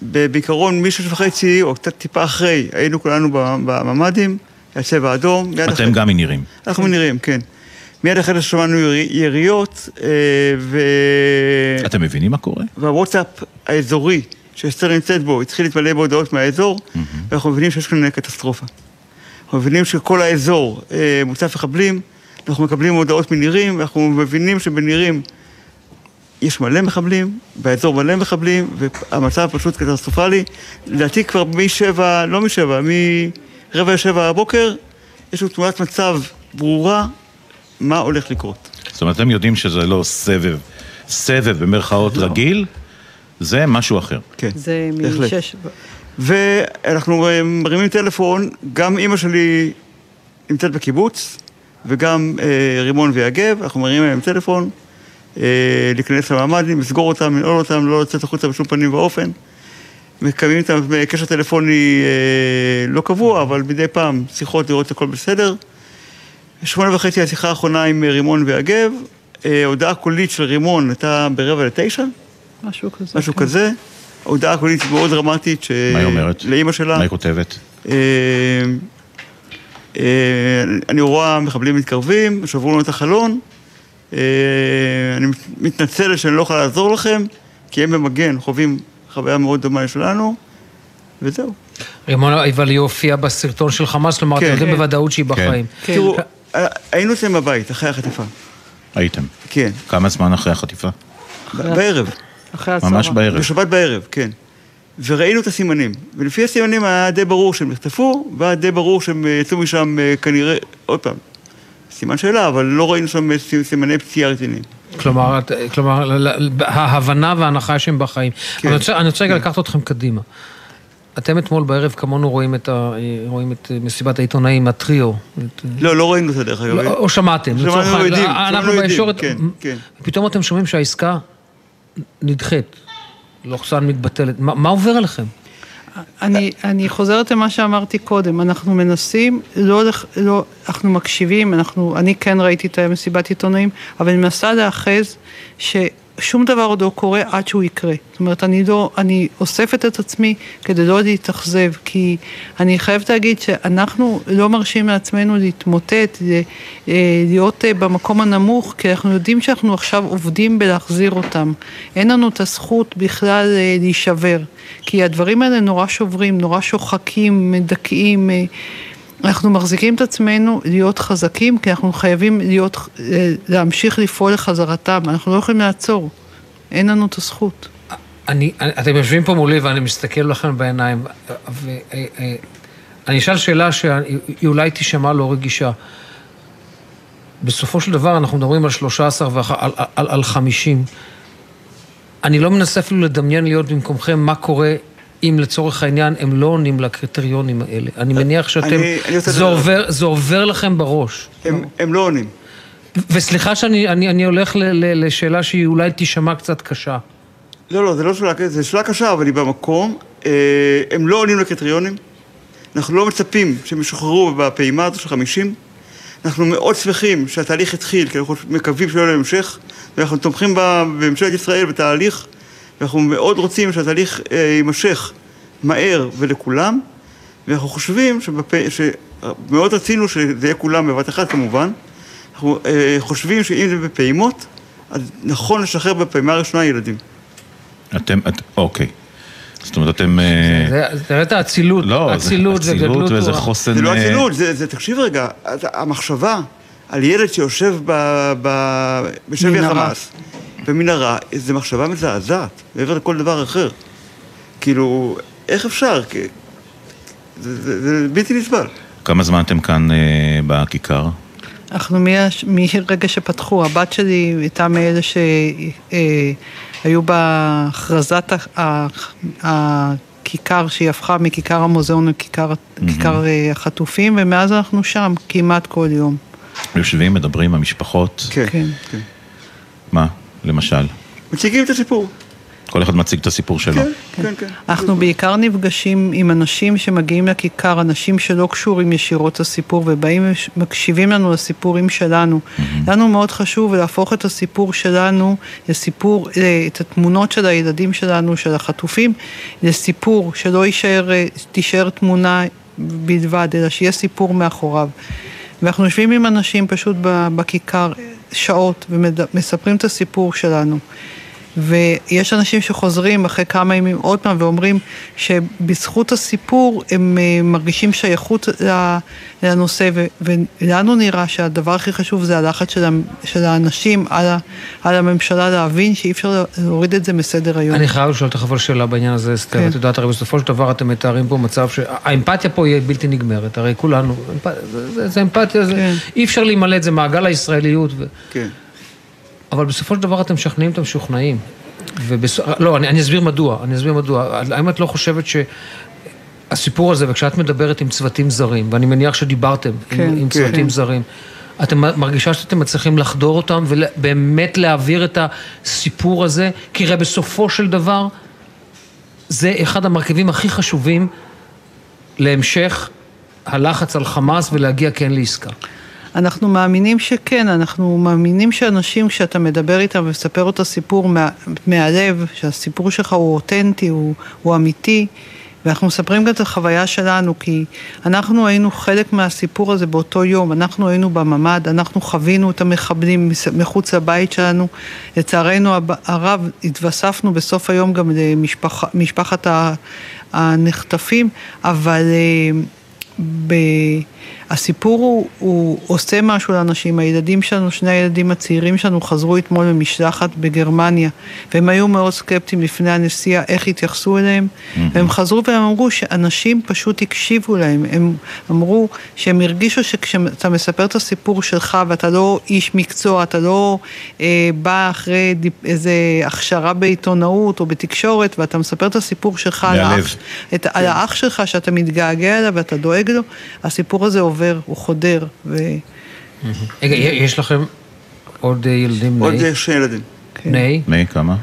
בעיקרון משש וחצי או קצת טיפה אחרי, היינו כולנו בממ"דים, היה צבע אדום. אתם אחרי... גם מנירים. אנחנו מנירים, כן. מיד אחרי זה שמענו יריות, אה, ו... אתם מבינים מה קורה? והוואטסאפ האזורי שאסתר נמצאת בו, התחיל להתמלא בהודעות מהאזור, mm-hmm. ואנחנו מבינים שיש כאן קטסטרופה. אנחנו מבינים שכל האזור אה, מוצף מחבלים, אנחנו מקבלים הודעות מנירים, ואנחנו מבינים שבנירים יש מלא מחבלים, באזור מלא מחבלים, והמצב פשוט קטסטרופלי. לדעתי כבר משבע, לא משבע, מרבע לשבע הבוקר, יש לנו תמונת מצב ברורה מה הולך לקרות. זאת אומרת, אתם יודעים שזה לא סבב, סבב במרכאות לא. רגיל? זה משהו אחר. כן, זה בהחלט. משש... ואנחנו מרימים טלפון, גם אימא שלי נמצאת בקיבוץ, וגם אה, רימון ויגב, אנחנו מרימים להם טלפון, אה, להיכנס למעמדים, לסגור אותם, לנעול אותם, לא לצאת החוצה בשום פנים ואופן. מקיימים איתם קשר טלפוני אה, לא קבוע, אבל מדי פעם שיחות לראות שהכל בסדר. שמונה וחצי השיחה האחרונה עם רימון ויגב, אה, הודעה קולית של רימון הייתה ברבע לתשע. משהו כזה. משהו כן. כזה. הודעה קולית מאוד דרמטית. ש... מה היא אומרת? לאימא שלה. מה היא כותבת? אה, אה, אני רואה מחבלים מתקרבים, שברו לנו את החלון. אה, אני מתנצלת שאני לא יכולה לעזור לכם, כי הם במגן חווים חוויה מאוד דומה לשלנו, וזהו. רימון, אבל היא הופיעה בסרטון של חמאס, כלומר, אתם יודעים בוודאות שהיא בחיים. תראו, היינו אצלם בבית, אחרי החטיפה. הייתם? כן. כמה זמן אחרי החטיפה? בערב. אחרי הצהרה. ממש בערב. בשבת בערב, כן. וראינו את הסימנים. ולפי הסימנים היה די ברור שהם נחטפו, והיה די ברור שהם יצאו משם כנראה, עוד פעם, סימן שאלה, אבל לא ראינו שם סימני פציעה רציניים. כלומר, כלומר, ההבנה וההנחה שהם בחיים. כן. אני רוצה, אני רוצה רגע לקחת אתכם קדימה. אתם אתמול בערב כמונו רואים את, ה, רואים את מסיבת העיתונאים, הטריו. לא, לא ראינו את זה דרך אגב. לא, או שמעתם. שמענו יודעים, אנחנו בישורת, כן, כן. פתאום אתם שומעים שהעסקה נדחית, לוחסן מתבטלת. מה, מה עובר עליכם? אני, אני חוזרת למה שאמרתי קודם, אנחנו מנסים, לא, לא, אנחנו מקשיבים, אנחנו, אני כן ראיתי את המסיבת עיתונאים, אבל אני מנסה להאחז ששום דבר עוד לא קורה עד שהוא יקרה. זאת אומרת, אני לא, אני אוספת את עצמי כדי לא להתאכזב, כי אני חייבת להגיד שאנחנו לא מרשים לעצמנו להתמוטט, להיות במקום הנמוך, כי אנחנו יודעים שאנחנו עכשיו עובדים בלהחזיר אותם. אין לנו את הזכות בכלל להישבר, כי הדברים האלה נורא שוברים, נורא שוחקים, מדכאים. אנחנו מחזיקים את עצמנו להיות חזקים, כי אנחנו חייבים להיות, להמשיך לפעול לחזרתם, אנחנו לא יכולים לעצור, אין לנו את הזכות. אני, אתם יושבים פה מולי ואני מסתכל לכם בעיניים, ואני אשאל שאלה שהיא אולי תישמע לא רגישה. בסופו של דבר אנחנו מדברים על 13 ועל על, על 50. אני לא מנסה אפילו לדמיין להיות במקומכם מה קורה אם לצורך העניין הם לא עונים לקריטריונים האלה. אני מניח שאתם, אני- אני זה. עובר- זה עובר לכם בראש. הם, הם לא עונים. וסליחה שאני אני, אני הולך ל, ל, לשאלה שהיא אולי תישמע קצת קשה. לא, לא, זה לא שאלה, זו שאלה קשה, אבל היא במקום. אה, הם לא עונים לקריטריונים. אנחנו לא מצפים שהם ישוחררו בפעימה הזו של 50. אנחנו מאוד שמחים שהתהליך התחיל, כי אנחנו מקווים שיהיה לו המשך, ואנחנו תומכים בממשלת ישראל בתהליך, ואנחנו מאוד רוצים שהתהליך אה, יימשך מהר ולכולם, ואנחנו חושבים שבפ... שמאוד רצינו שזה יהיה כולם בבת אחת כמובן. אנחנו אה, חושבים שאם זה בפעימות, אז נכון לשחרר בפעימה הראשונה ילדים. אתם, את, אוקיי. זאת אומרת, אתם... אה, זה- תראה את האצילות, לא, אצילות וגדלות. וזה רוח. חוסן... זה לא אה, אצילות, זה, זה, תקשיב רגע, המחשבה על ילד שיושב ב, ב, בשבי. החמאס, במנהרה, זו מחשבה מזעזעת, מעבר לכל דבר אחר. כאילו, איך אפשר? כי- זה, זה, זה בלתי נסבל. כמה זמן אתם כאן אה, בכיכר? אנחנו מרגע שפתחו, הבת שלי הייתה מאלה שהיו בהכרזת ה- ה- הכיכר, שהיא הפכה מכיכר המוזיאון לכיכר כיכר, אה, החטופים, ומאז אנחנו שם כמעט כל יום. יושבים, מדברים, המשפחות? כן. כן. מה, למשל? מציגים את הסיפור. כל אחד מציג את הסיפור שלו. כן, כן. אנחנו בעיקר נפגשים עם אנשים שמגיעים לכיכר, אנשים שלא קשורים ישירות לסיפור ובאים ומקשיבים לנו לסיפורים שלנו. לנו מאוד חשוב להפוך את הסיפור שלנו לסיפור, אה, את התמונות של הילדים שלנו, של החטופים, לסיפור שלא יישאר, אה, תישאר תמונה בלבד, אלא שיהיה סיפור מאחוריו. ואנחנו יושבים עם אנשים פשוט בכיכר שעות ומספרים את הסיפור שלנו. ויש אנשים שחוזרים אחרי כמה ימים עוד פעם ואומרים שבזכות הסיפור הם אה, מרגישים שייכות לנושא ו- ולנו נראה שהדבר הכי חשוב זה הלחץ של, של האנשים על, ה- על הממשלה להבין שאי אפשר להוריד את זה מסדר היום. אני חייב לשאול אותך אבל שאלה בעניין הזה, אסתר. כן. את יודעת, הרי בסופו של דבר אתם מתארים פה מצב שהאמפתיה פה היא בלתי נגמרת. הרי כולנו, אמפ- זה- זה- זה אמפתיה, זה- אי אפשר להימלט, זה מעגל הישראליות. ו- כן. אבל בסופו של דבר אתם משכנעים את המשוכנעים. ובס... לא, אני, אני אסביר מדוע, אני אסביר מדוע. האם את לא חושבת שהסיפור הזה, וכשאת מדברת עם צוותים זרים, ואני מניח שדיברתם כן, עם, עם כן. צוותים זרים, אתם מרגישה שאתם מצליחים לחדור אותם ובאמת להעביר את הסיפור הזה? כי הרי בסופו של דבר, זה אחד המרכיבים הכי חשובים להמשך הלחץ על חמאס ולהגיע כן לעסקה. אנחנו מאמינים שכן, אנחנו מאמינים שאנשים, כשאתה מדבר איתם ומספר את הסיפור מה, מהלב, שהסיפור שלך הוא אותנטי, הוא, הוא אמיתי, ואנחנו מספרים גם את החוויה שלנו, כי אנחנו היינו חלק מהסיפור הזה באותו יום, אנחנו היינו בממ"ד, אנחנו חווינו את המחבלים מחוץ לבית שלנו. לצערנו הרב, התווספנו בסוף היום גם למשפחת הנחטפים, אבל... אה, ב... הסיפור הוא, הוא עושה משהו לאנשים, הילדים שלנו, שני הילדים הצעירים שלנו חזרו אתמול במשלחת בגרמניה. והם היו מאוד סקפטיים לפני הנסיעה איך התייחסו אליהם. והם חזרו והם אמרו שאנשים פשוט הקשיבו להם, הם אמרו שהם הרגישו שכשאתה מספר את הסיפור שלך ואתה לא איש מקצוע, אתה לא אה, בא אחרי דיפ, איזה הכשרה בעיתונאות או בתקשורת ואתה מספר את הסיפור שלך על. האח, את, על האח שלך שאתה מתגעגע אליו ואתה דואג לו, הסיפור הזה עובר, הוא חודר. ו... רגע, יש לכם עוד אה, ילדים עוד בני? אה, שני ילדים. בני? בני כמה?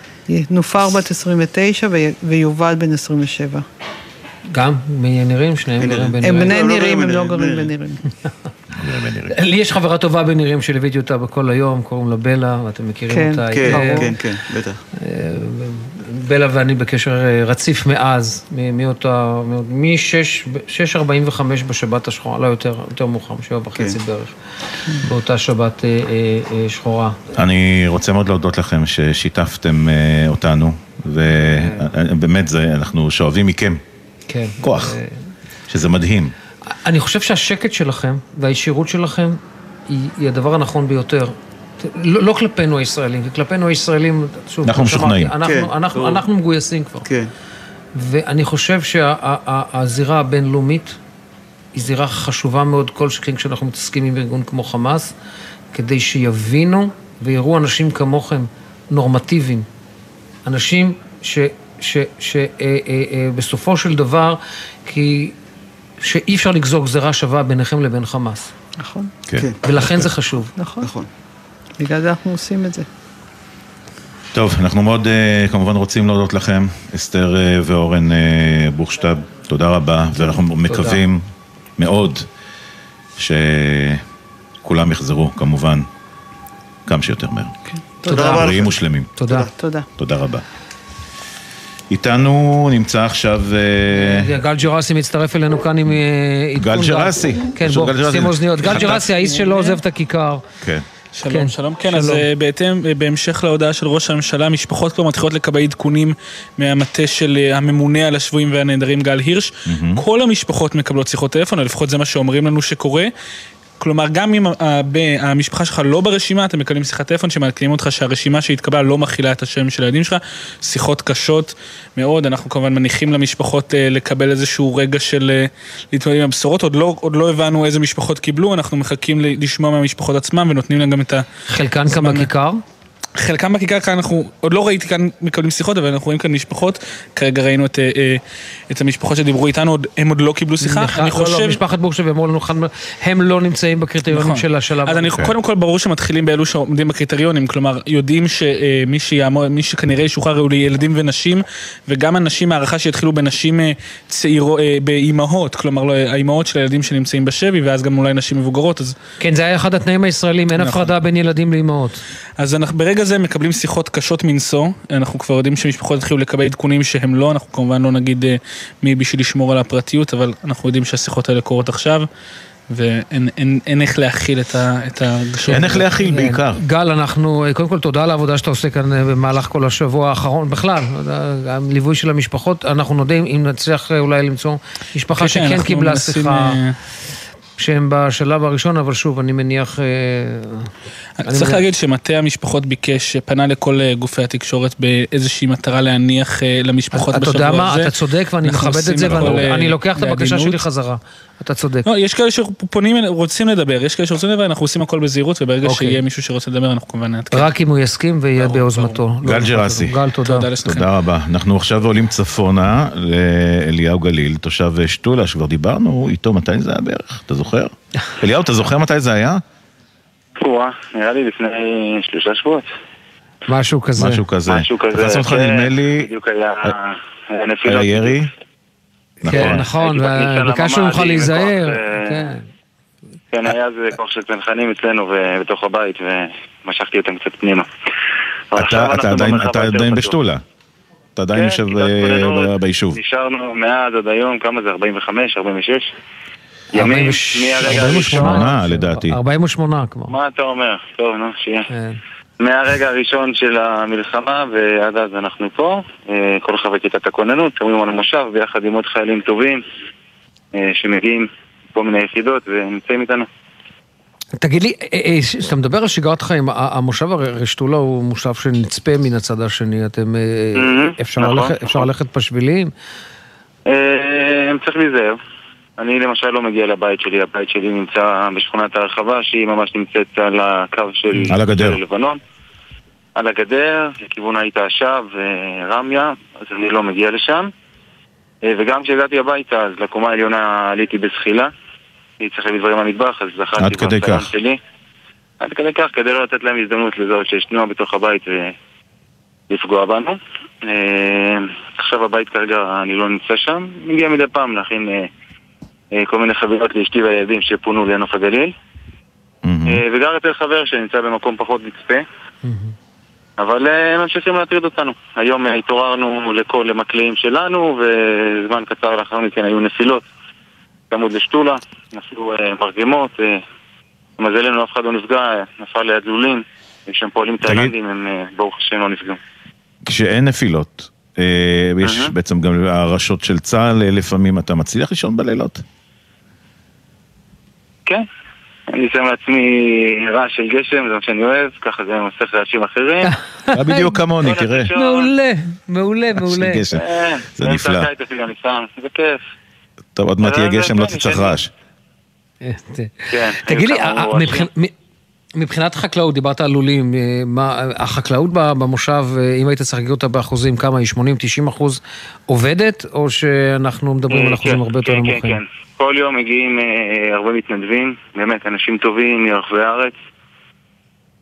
נופר בת 29 ו... ויובל בן 27. גם מנירים? שניהם גרים הם בנירים? בני נירים, הם לא גרים בנירים. לי יש חברה טובה בנירים שליוויתי אותה בכל היום, קוראים לה בלה, ואתם מכירים כן, אותה. כן, היטב. כן, כן, בטח. בלה ואני בקשר אה, רציף מאז, מאותה, מ-6.45 בשבת השחורה, לא יותר, יותר מאוחר, שבע וחצי כן. בערך, באותה שבת אה, אה, אה, שחורה. אני רוצה מאוד להודות לכם ששיתפתם אה, אותנו, ובאמת, זה- אנחנו שואבים מכם כן. כוח, אה, שזה מדהים. אני חושב שהשקט שלכם והישירות שלכם היא, היא הדבר הנכון ביותר. לא, לא כלפינו הישראלים, כי כלפינו הישראלים, שוב, אנחנו משוכנעים. אנחנו, כן, אנחנו. אנחנו מגויסים כבר. כן. ואני חושב שהזירה הבינלאומית היא זירה חשובה מאוד כל שכן כשאנחנו מתעסקים עם ארגון כמו חמאס, כדי שיבינו ויראו אנשים כמוכם נורמטיביים, אנשים ש, שבסופו של דבר, כי שאי אפשר לגזור גזירה שווה ביניכם לבין חמאס. נכון. כן. ולכן זה חשוב. נכון. בגלל זה אנחנו עושים את זה. טוב, אנחנו מאוד אה, כמובן רוצים להודות לכם, אסתר אה, ואורן אה, בוכשטב, תודה רבה, ואנחנו מקווים מאוד שכולם יחזרו, כמובן, כמה שיותר מהר. תודה רבה בריאים לכם. ושלמים. תודה. תודה. תודה רבה. איתנו נמצא עכשיו... גל ג'רסי מצטרף אלינו כאן עם עדכון. גל ג'רסי. כן, פשוט בוא, גל ג'רסי. שים אוזניות. גל. ג'רסי, האיש שלא עוזב את הכיכר. כן. שלום, כן, שלום. כן, אז שלום. אה, בהתאם, אה, בהמשך להודעה של ראש הממשלה, משפחות כבר מתחילות לקבל עדכונים מהמטה של אה, הממונה על השבויים והנעדרים גל הירש. כל המשפחות מקבלות שיחות טלפון, או לפחות זה מה שאומרים לנו שקורה. כלומר, גם אם המשפחה שלך לא ברשימה, אתם מקבלים שיחת טלפון שמעדכנים אותך שהרשימה שהתקבלה לא מכילה את השם של הילדים שלך. שיחות קשות מאוד, אנחנו כמובן מניחים למשפחות אה, לקבל איזשהו רגע של אה, להתמודד עם הבשורות. עוד לא, עוד לא הבנו איזה משפחות קיבלו, אנחנו מחכים לשמוע מהמשפחות עצמם ונותנים להם גם את ה... חלקן כאן בכיכר? חלקם בכיכר כאן אנחנו, עוד לא ראיתי כאן מקבלים שיחות, אבל אנחנו רואים כאן משפחות, כרגע ראינו את, אה, אה, את המשפחות שדיברו איתנו, עוד- הם עוד לא קיבלו שיחה, נכון, אני לא, לא, חושב... משפחת בורשב אמרו לנו, הם לא נמצאים בקריטריונים נכון. של השלב. אז אני, הזה. קודם כל ברור שמתחילים באלו שעומדים בקריטריונים, כלומר יודעים שמי שיעמוד, מי שכנראה ישוחרר הוא לילדים ונשים, וגם אנשים, הערכה שיתחילו בנשים אה, צעירו, אה, באימהות, כלומר לא, האימהות של הילדים שנמצאים בשבי, ואז גם אולי נשים מבוגרות, אז... כן, זה היה אחד התנאים הישראלים, אין נכון. הפרדה בין ילדים לאימהות. אז אנחנו ברגע זה מקבלים שיחות קשות מנשוא, אנחנו כבר יודעים שמשפחות התחילו לקבל עדכונים שהם לא, אנחנו כמובן לא נגיד אה, מי בשביל לשמור על הפרטיות, אבל אנחנו יודעים שהשיחות האלה קורות עכשיו, ואין אין, אין איך להכיל את ה- את הרגשות. אין איך להכיל בעיקר. גל, אנחנו, אה, קודם כל תודה על העבודה שאתה עושה כאן אה, במהלך כל השבוע האחרון, בכלל, גם ליווי של המשפחות, אנחנו נודה אם נצליח אולי למצוא משפחה כן, שכן קיבלה שיחה. שהם בשלב הראשון, אבל שוב, אני מניח... אה, אני צריך מניח- להגיד שמטה המשפחות ביקש, פנה לכל אה, גופי התקשורת באיזושהי מטרה להניח אה, למשפחות אתה בשבוע יודע הזה. מה, אתה צודק ואני מכבד את זה, ואני אני לוקח את הבקשה. שלי חזרה. אתה צודק. לא, יש כאלה שפונים, רוצים לדבר, יש כאלה שרוצים לדבר, אנחנו עושים הכל בזהירות, וברגע אוקיי. שיהיה מישהו שרוצה לדבר, אנחנו כמובן נעדכן. רק אם הוא יסכים ויהיה ביוזמתו. לא גל אכפת ג'רסי. לנו. גל, תודה. תודה רבה. אנחנו עכשיו עולים צפונה לאליהו גליל, תושב שתולה, שכבר דיברנו איתו, מתי זה היה בערך? אתה זוכר? אליהו, אתה זוכר מתי זה היה? וואה, נראה לי לפני שלושה שבועות. משהו כזה. משהו כזה. משהו כזה. תפס אותך, כן, נדמה לי, בדיוק היה היה נפילות. היה ירי? כן, נכון, הייתי בכניסה וביקשנו ממך לממ"ד עם להיזהר. כן. כן, היה איזה כוח של צנחנים אצלנו ו- בתוך הבית, ומשכתי אותם קצת פנימה. אתה- עדיין-. בשתולה. אתה עדיין כן, יושב אה, ביישוב. נשארנו מאז עד היום, כמה זה? 45, 46? ימים, 46, מהרגע 48, הראשון. אה, לדעתי. 48 כבר. מה אתה אומר? טוב, נו, שיהיה. מהרגע הראשון של המלחמה ועד אז אנחנו פה, אה, כל חברי כיתת הכוננות, שומרים על המושב ביחד עם עוד חיילים טובים אה, שמגיעים כל מיני יחידות ונמצאים איתנו. תגיד לי, אה, כשאתה מדבר על שגרת חיים, המושב הרי שתולה הוא מושב שנצפה מן הצד השני, אתם, אפשר נכון, ללכת- אפשר ללכת בשבילים? צריך להיזהר. אני למשל לא מגיע לבית שלי, הבית שלי נמצא בשכונת הרחבה שהיא ממש נמצאת על הקו של על הגדר. לבנון. על הגדר, לכיוון היית עכשיו ורמיה, אז אני לא מגיע לשם. אה, וגם כשהגעתי הביתה, אז לקומה העליונה עליתי בזחילה. הייתי צריך להביא דברים למטבח, אז זכרתי עד כדי בניסיון כך. שלי. עד כדי כך, כדי לא לתת להם הזדמנות לזהות שיש תנועה בתוך הבית ולפגוע בנו. אה, עכשיו הבית כרגע אני לא נמצא שם, מגיע מדי פעם להכין אה, כל מיני חבילות לאשתי והילדים שפונו לנוף הגליל. אה, וגר אצל חבר שנמצא במקום פחות נצפה. אבל אה, הם ממשיכים להטריד אותנו. היום אה, התעוררנו לכל המקלעים שלנו, וזמן קצר לאחר מכן היו נפילות צמוד לשתולה, נפלו אה, מרגמות, אה, למזלנו אף אחד לא נפגע, אה, נפל ליד לולים, שהם פועלים תאילנדים, הם אה, ברוך השם לא נפגעו. כשאין נפילות, אה, יש בעצם גם הרשות של צה"ל, אה, לפעמים אתה מצליח לישון בלילות? כן. אני שם לעצמי רעש של גשם, זה מה שאני אוהב, ככה זה מסך רעשים אחרים. אתה בדיוק כמוני, תראה. מעולה, מעולה, מעולה. גשם. כן, זה נפלא. זה כיף. טוב, עוד מעט יהיה גשם, לא תצטרך. רעש. כן. תגיד לי, מבחינת- מ- חקלאות, דיברת על לולים, אה, מה, החקלאות במושב, אה, אם היית צריך להגיד אותה באחוזים, כמה היא? 80-90 אחוז עובדת, או שאנחנו מדברים על אה, אחוזים כן, הרבה יותר כן, נמוכים? כן, כן. כל יום מגיעים אה, הרבה מתנדבים, באמת, אנשים טובים מרחבי הארץ,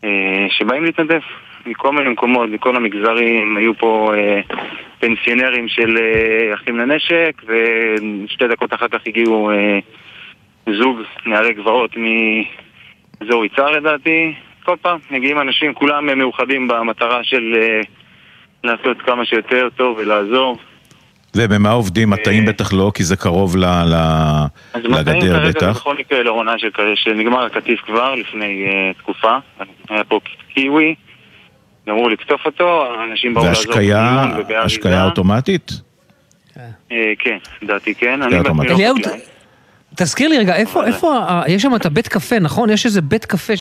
אה, שבאים להתנדב מכל מיני מקומות, מכל המגזרים, היו פה אה, פנסיונרים של אה, אחים לנשק, ושתי דקות אחר כך הגיעו אה, זוג נערי גבעות מאזור יצהר לדעתי. כל פעם מגיעים אנשים, כולם אה, מאוחדים במטרה של אה, לעשות כמה שיותר טוב ולעזור. ובמה עובדים? מטעים בטח לא, כי זה קרוב ל- ל- אז מטעים לגדר כרגע זה בטח. בכל מקרה לעונה שנגמר הקטיף כבר לפני uh, תקופה, היה פה קיווי, גמרו לקטוף אותו, האנשים באו לעזור והשקיה. השקיה אוטומטית? אה, כן, לדעתי כן, אני אוטומטית. בעצמי לא אליהו. תזכיר לי רגע, איפה, איפה, יש שם את הבית קפה, נכון? יש איזה בית קפה